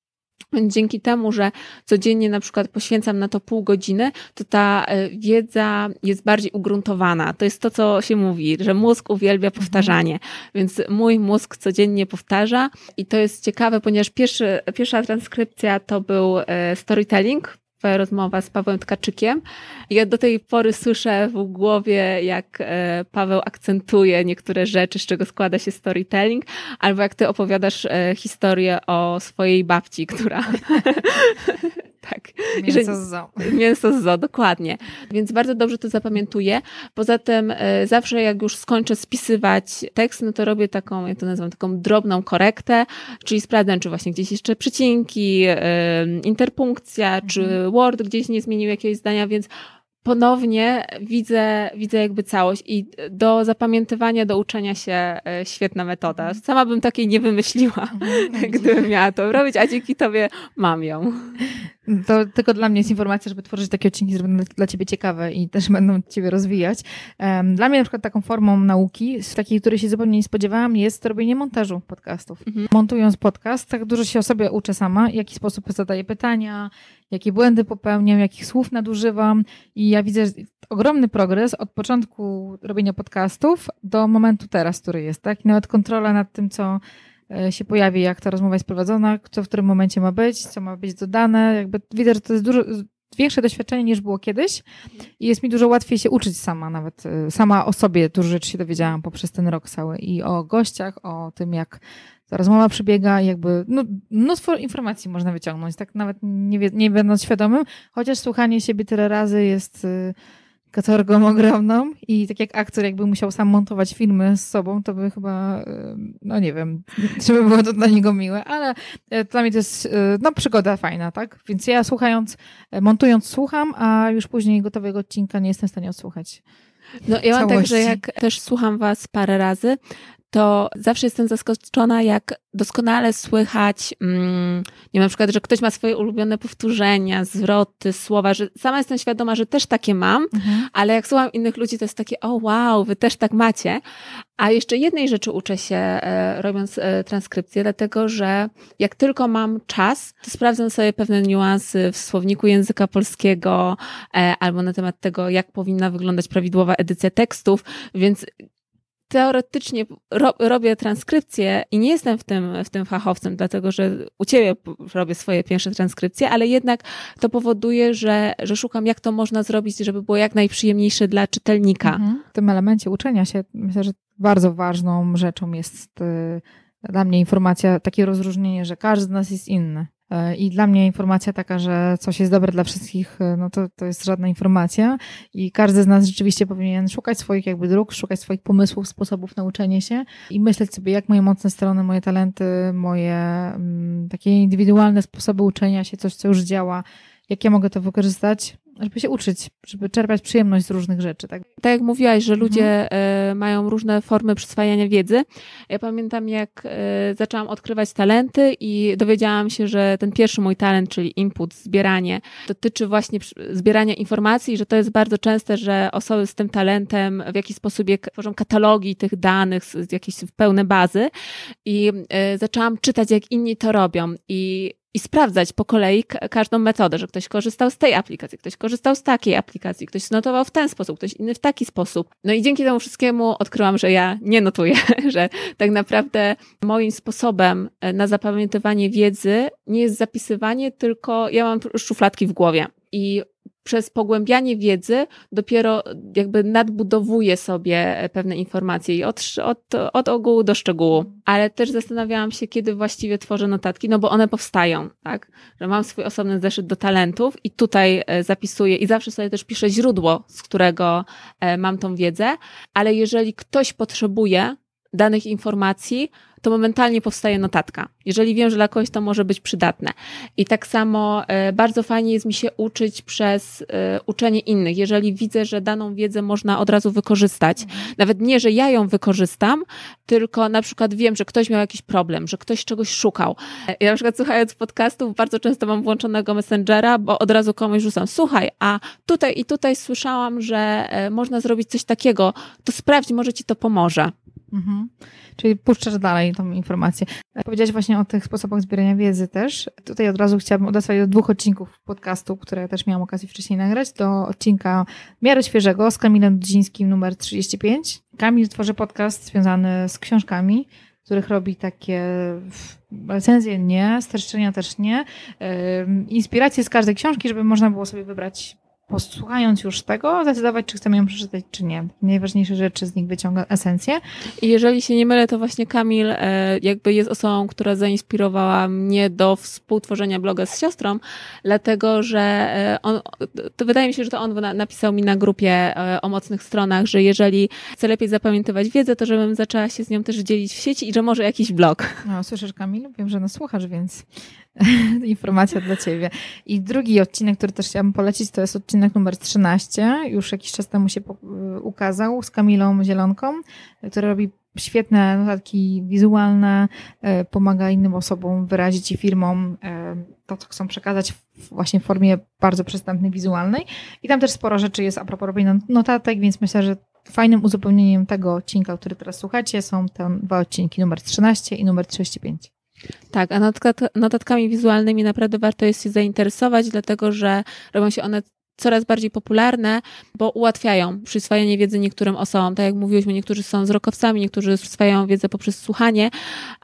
[SPEAKER 2] Dzięki temu, że codziennie na przykład poświęcam na to pół godziny, to ta e, wiedza jest bardziej ugruntowana. To jest to, co się mówi, że mózg uwielbia mhm. powtarzanie. Więc mój mózg codziennie powtarza i to jest ciekawe, ponieważ pierwszy, pierwsza transkrypcja to był e, storytelling, twoja rozmowa z Pawłem Tkaczykiem. Ja do tej pory słyszę w głowie, jak e, Paweł akcentuje niektóre rzeczy, z czego składa się storytelling, albo jak ty opowiadasz e, historię o swojej babci, która
[SPEAKER 1] Tak. Mięso z zo.
[SPEAKER 2] Mięso z zo, dokładnie. Więc bardzo dobrze to zapamiętuję. Poza tym e, zawsze jak już skończę spisywać tekst, no to robię taką, ja to nazywam taką drobną korektę, czyli sprawdzam, czy właśnie gdzieś jeszcze przecinki, interpunkcja, mhm. czy Word gdzieś nie zmienił jakiegoś zdania, więc ponownie widzę, widzę jakby całość i do zapamiętywania, do uczenia się e, świetna metoda. Mhm. Sama bym takiej nie wymyśliła, mhm. gdybym miała to robić, a dzięki tobie mam ją.
[SPEAKER 1] To tylko dla mnie jest informacja, żeby tworzyć takie odcinki, które będą dla ciebie ciekawe i też będą ciebie rozwijać. Dla mnie na przykład taką formą nauki, z takiej, której się zupełnie nie spodziewałam, jest robienie montażu podcastów. Mhm. Montując podcast, tak dużo się o sobie uczę sama, w jaki sposób zadaję pytania, jakie błędy popełniam, jakich słów nadużywam i ja widzę ogromny progres od początku robienia podcastów do momentu teraz, który jest, tak? I nawet kontrola nad tym, co e, się pojawi, jak ta rozmowa jest prowadzona, co w którym momencie ma być, co ma być dodane. Jakby widzę, że to jest dużo większe doświadczenie niż było kiedyś i jest mi dużo łatwiej się uczyć sama, nawet e, sama o sobie dużo rzeczy się dowiedziałam poprzez ten rok cały i o gościach, o tym, jak ta rozmowa przebiega jakby, no, mnóstwo informacji można wyciągnąć, tak nawet nie, nie będąc świadomym, chociaż słuchanie siebie tyle razy jest y, katorgą ogromną i tak jak aktor jakby musiał sam montować filmy z sobą, to by chyba, y, no nie wiem, czy by było to dla niego miłe, ale y, dla mnie to jest, no przygoda fajna, tak? Więc ja słuchając, montując słucham, a już później gotowego odcinka nie jestem w stanie odsłuchać.
[SPEAKER 2] No ja mam tak, że jak też słucham was parę razy, to zawsze jestem zaskoczona, jak doskonale słychać, mm, nie wiem, na przykład, że ktoś ma swoje ulubione powtórzenia, zwroty, słowa, że sama jestem świadoma, że też takie mam, mhm. ale jak słucham innych ludzi, to jest takie, o wow, wy też tak macie. A jeszcze jednej rzeczy uczę się e, robiąc e, transkrypcję, dlatego że jak tylko mam czas, to sprawdzam sobie pewne niuanse w słowniku języka polskiego e, albo na temat tego, jak powinna wyglądać prawidłowa edycja tekstów, więc teoretycznie ro, robię transkrypcję i nie jestem w tym, w tym fachowcem, dlatego że u ciebie robię swoje pierwsze transkrypcje, ale jednak to powoduje, że, że szukam, jak to można zrobić, żeby było jak najprzyjemniejsze dla czytelnika. Mhm.
[SPEAKER 1] W tym elemencie uczenia się myślę, że bardzo ważną rzeczą jest y, dla mnie informacja, takie rozróżnienie, że każdy z nas jest inny. E, I dla mnie informacja taka, że coś jest dobre dla wszystkich, e, no to, to jest żadna informacja. I każdy z nas rzeczywiście powinien szukać swoich jakby dróg, szukać swoich pomysłów, sposobów na uczenie się i myśleć sobie, jak moje mocne strony, moje talenty, moje mm, takie indywidualne sposoby uczenia się, coś, co już działa, jak ja mogę to wykorzystać, żeby się uczyć, żeby czerpać przyjemność z różnych rzeczy. Tak,
[SPEAKER 2] tak jak mówiłaś, że ludzie mhm. mają różne formy przyswajania wiedzy. Ja pamiętam, jak e, zaczęłam odkrywać talenty i dowiedziałam się, że ten pierwszy mój talent, czyli input, zbieranie, dotyczy właśnie zbierania informacji, że to jest bardzo częste, że osoby z tym talentem w jakiś sposób tworzą katalogi tych danych, jakieś pełne bazy i e, zaczęłam czytać, jak inni to robią i i sprawdzać po kolei każdą metodę, że ktoś korzystał z tej aplikacji, ktoś korzystał z takiej aplikacji, ktoś notował w ten sposób, ktoś inny w taki sposób. No i dzięki temu wszystkiemu odkryłam, że ja nie notuję, że tak naprawdę moim sposobem e, na zapamiętywanie wiedzy nie jest zapisywanie, tylko ja mam szufladki w głowie. I przez pogłębianie wiedzy dopiero jakby nadbudowuję sobie pewne informacje i od, od, od ogółu do szczegółu. Ale też zastanawiałam się, kiedy właściwie tworzę notatki, no bo one powstają, tak? Że mam swój osobny zeszyt do talentów i tutaj e, zapisuję i zawsze sobie też piszę źródło, z którego e, mam tą wiedzę, ale jeżeli ktoś potrzebuje danych informacji, to momentalnie powstaje notatka. Jeżeli wiem, że dla kogoś to może być przydatne. I tak samo e, bardzo fajnie jest mi się uczyć przez e, uczenie innych. Jeżeli widzę, że daną wiedzę można od razu wykorzystać, mhm. nawet nie, że ja ją wykorzystam, tylko na przykład wiem, że ktoś miał jakiś problem, że ktoś czegoś szukał. Ja na przykład słuchając podcastów bardzo często mam włączonego Messengera, bo od razu komuś rzucam, słuchaj, a tutaj i tutaj słyszałam, że e, można zrobić coś takiego, to sprawdź, może ci to pomoże. Mhm.
[SPEAKER 1] Czyli puszczasz dalej tą informację. Powiedziałaś właśnie o tych sposobach zbierania wiedzy też. Tutaj od razu chciałabym odesłać do dwóch odcinków podcastu, które też miałam okazję wcześniej nagrać. Do odcinka miarę świeżego z Kamilem Dudzińskim numer 35. Kamil tworzy podcast związany z książkami, których robi takie recenzje nie, streszczenia też nie, inspiracje z każdej książki, żeby można było sobie wybrać posłuchając już tego, zdecydować, czy chcemy ją przeczytać, czy nie. Najważniejsze rzeczy z nich wyciąga esencję.
[SPEAKER 2] I jeżeli się nie mylę, to właśnie Kamil e, jakby jest osobą, która zainspirowała mnie do współtworzenia bloga z siostrą, dlatego, że e, on, to wydaje mi się, że to on napisał mi na grupie e, o mocnych stronach, że jeżeli chcę lepiej zapamiętywać wiedzę, to żebym zaczęła się z nią też dzielić w sieci i że może jakiś blog.
[SPEAKER 1] No, słyszysz Kamil? Wiem, że nas słuchasz, więc informacja dla Ciebie. I drugi odcinek, który też chciałabym polecić, to jest odcinek numer 13. Już jakiś czas temu się ukazał z Kamilą Zielonką, która robi świetne notatki wizualne, e, pomaga innym osobom wyrazić i firmom e, to, co chcą przekazać właśnie w formie bardzo przystępnej, wizualnej. I tam też sporo rzeczy jest a propos robienia notatek, więc myślę, że fajnym uzupełnieniem tego odcinka, który teraz słuchacie, są te dwa odcinki, numer 13 i numer 35.
[SPEAKER 2] Tak, a notatkami wizualnymi naprawdę warto jest się zainteresować, dlatego że robią się one coraz bardziej popularne, bo ułatwiają przyswajanie wiedzy niektórym osobom. Tak jak mówiłyśmy, niektórzy są wzrokowcami, niektórzy przyswajają wiedzę poprzez słuchanie,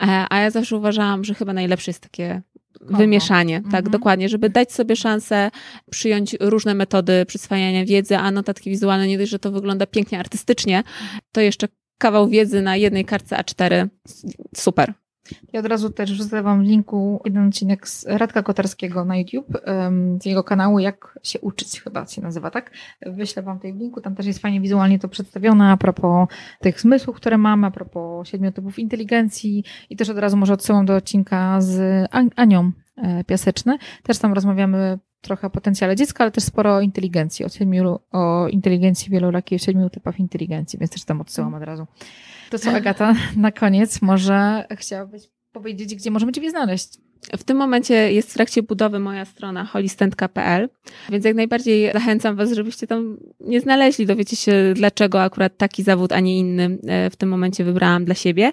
[SPEAKER 2] e, a ja zawsze uważałam, że chyba najlepsze jest takie wymieszanie, tak, mhm. dokładnie, żeby dać sobie szansę przyjąć różne metody przyswajania wiedzy, a notatki wizualne nie dość, że to wygląda pięknie artystycznie, to jeszcze kawał wiedzy na jednej kartce A4. Super.
[SPEAKER 1] Ja od razu też wrzucę Wam linku jeden odcinek z Radka Kotarskiego na YouTube, z jego kanału Jak się uczyć, chyba się nazywa, tak? Wyślę Wam tej linku, tam też jest fajnie wizualnie to przedstawione a propos tych zmysłów, które mamy, a propos siedmiu typów inteligencji i też od razu może odsyłam do odcinka z Anią e, Piaseczny. Też tam rozmawiamy trochę o potencjale dziecka, ale też sporo o inteligencji, o, siedmiu, o inteligencji wielorakiej, o siedmiu typach inteligencji, więc też tam odsyłam od razu. To co, Agata, na koniec może chciałabyś powiedzieć, gdzie możemy Ciebie znaleźć?
[SPEAKER 2] W tym momencie jest w trakcie budowy moja strona holistent.pl, więc jak najbardziej zachęcam Was, żebyście tam nie znaleźli. Dowiecie się, dlaczego akurat taki zawód, a nie inny e, w tym momencie wybrałam dla siebie.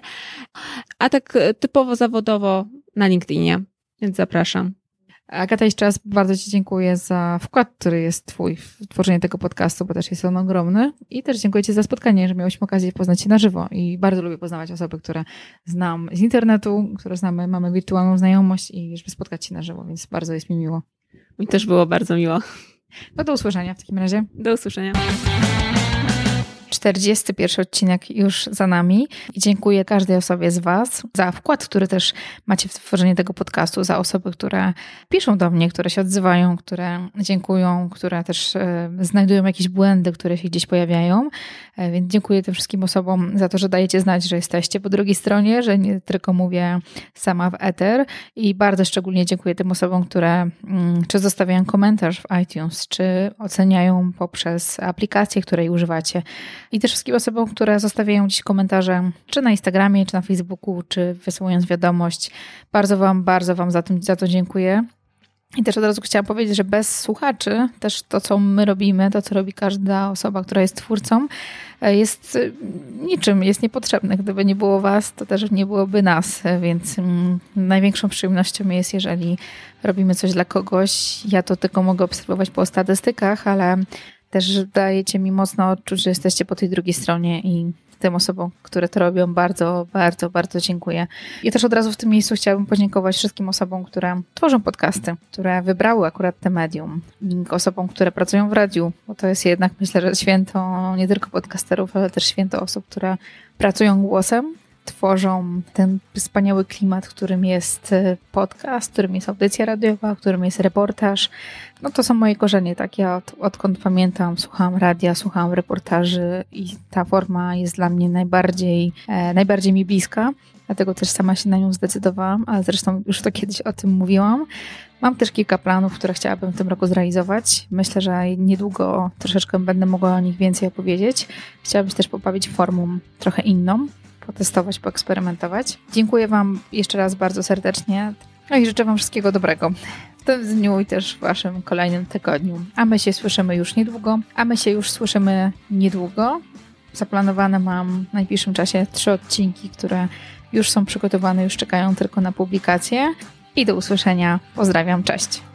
[SPEAKER 2] A tak e, typowo zawodowo na LinkedInie, więc zapraszam.
[SPEAKER 1] Agata, jeszcze raz bardzo Ci dziękuję za wkład, który jest Twój w tworzenie tego podcastu, bo też jest on ogromny. I też dziękuję Ci za spotkanie, że miałyśmy okazję poznać się na żywo. I bardzo lubię poznawać osoby, które znam z internetu, które znamy, mamy wirtualną znajomość i żeby spotkać się na żywo, więc bardzo jest mi miło.
[SPEAKER 2] Mi też było bardzo miło.
[SPEAKER 1] No do usłyszenia w takim razie.
[SPEAKER 2] Do usłyszenia.
[SPEAKER 1] 41 odcinek już za nami. I dziękuję każdej osobie z Was za wkład, który też macie w tworzenie tego podcastu, za osoby, które piszą do mnie, które się odzywają, które dziękują, które też e, znajdują jakieś błędy, które się gdzieś pojawiają. E, więc dziękuję tym wszystkim osobom za to, że dajecie znać, że jesteście po drugiej stronie, że nie tylko mówię sama w eter. I bardzo szczególnie dziękuję tym osobom, które mm, czy zostawiają komentarz w iTunes, czy oceniają poprzez aplikację, której używacie i też wszystkim osobom, które zostawiają dziś komentarze, czy na Instagramie, czy na Facebooku, czy wysyłując wiadomość. Bardzo Wam, bardzo Wam za to, za to dziękuję. I też od razu chciałam powiedzieć, że bez słuchaczy, też to, co my robimy, to, co robi każda osoba, która jest twórcą, jest y, niczym, jest niepotrzebne. Gdyby nie było Was, to też nie byłoby nas. Więc mm, największą przyjemnością jest, jeżeli robimy coś dla kogoś. Ja to tylko mogę obserwować po statystykach, ale też dajecie mi mocno odczuć, że jesteście po tej drugiej stronie i tym osobom, które to robią, bardzo, bardzo, bardzo dziękuję. I też od razu w tym miejscu chciałabym podziękować wszystkim osobom, które tworzą podcasty, które wybrały akurat te medium. Osobom, które pracują w radiu, bo to jest jednak, myślę, że święto nie tylko podcasterów, ale też święto osób, które pracują głosem tworzą ten wspaniały klimat, którym jest e, podcast, którym jest audycja radiowa, którym jest reportaż. No to są moje korzenie, tak? Ja od, odkąd pamiętam, słuchałam radia, słuchałam reportaży i ta forma jest dla mnie najbardziej, e, najbardziej mi bliska. Dlatego też sama się na nią zdecydowałam, ale zresztą już to kiedyś o tym mówiłam. Mam też kilka planów, które chciałabym w tym roku zrealizować. Myślę, że niedługo troszeczkę będę mogła o nich więcej opowiedzieć. Chciałabym się też poprawić formą trochę inną, potestować, poeksperymentować. Dziękuję Wam jeszcze raz bardzo serdecznie. No i życzę Wam wszystkiego dobrego w tym dniu i też w Waszym kolejnym tygodniu. A my się słyszymy już niedługo. A my się już słyszymy niedługo. Zaplanowane mam w najbliższym czasie trzy odcinki, które już są przygotowane, już czekają tylko na publikację. I do usłyszenia. Pozdrawiam, cześć.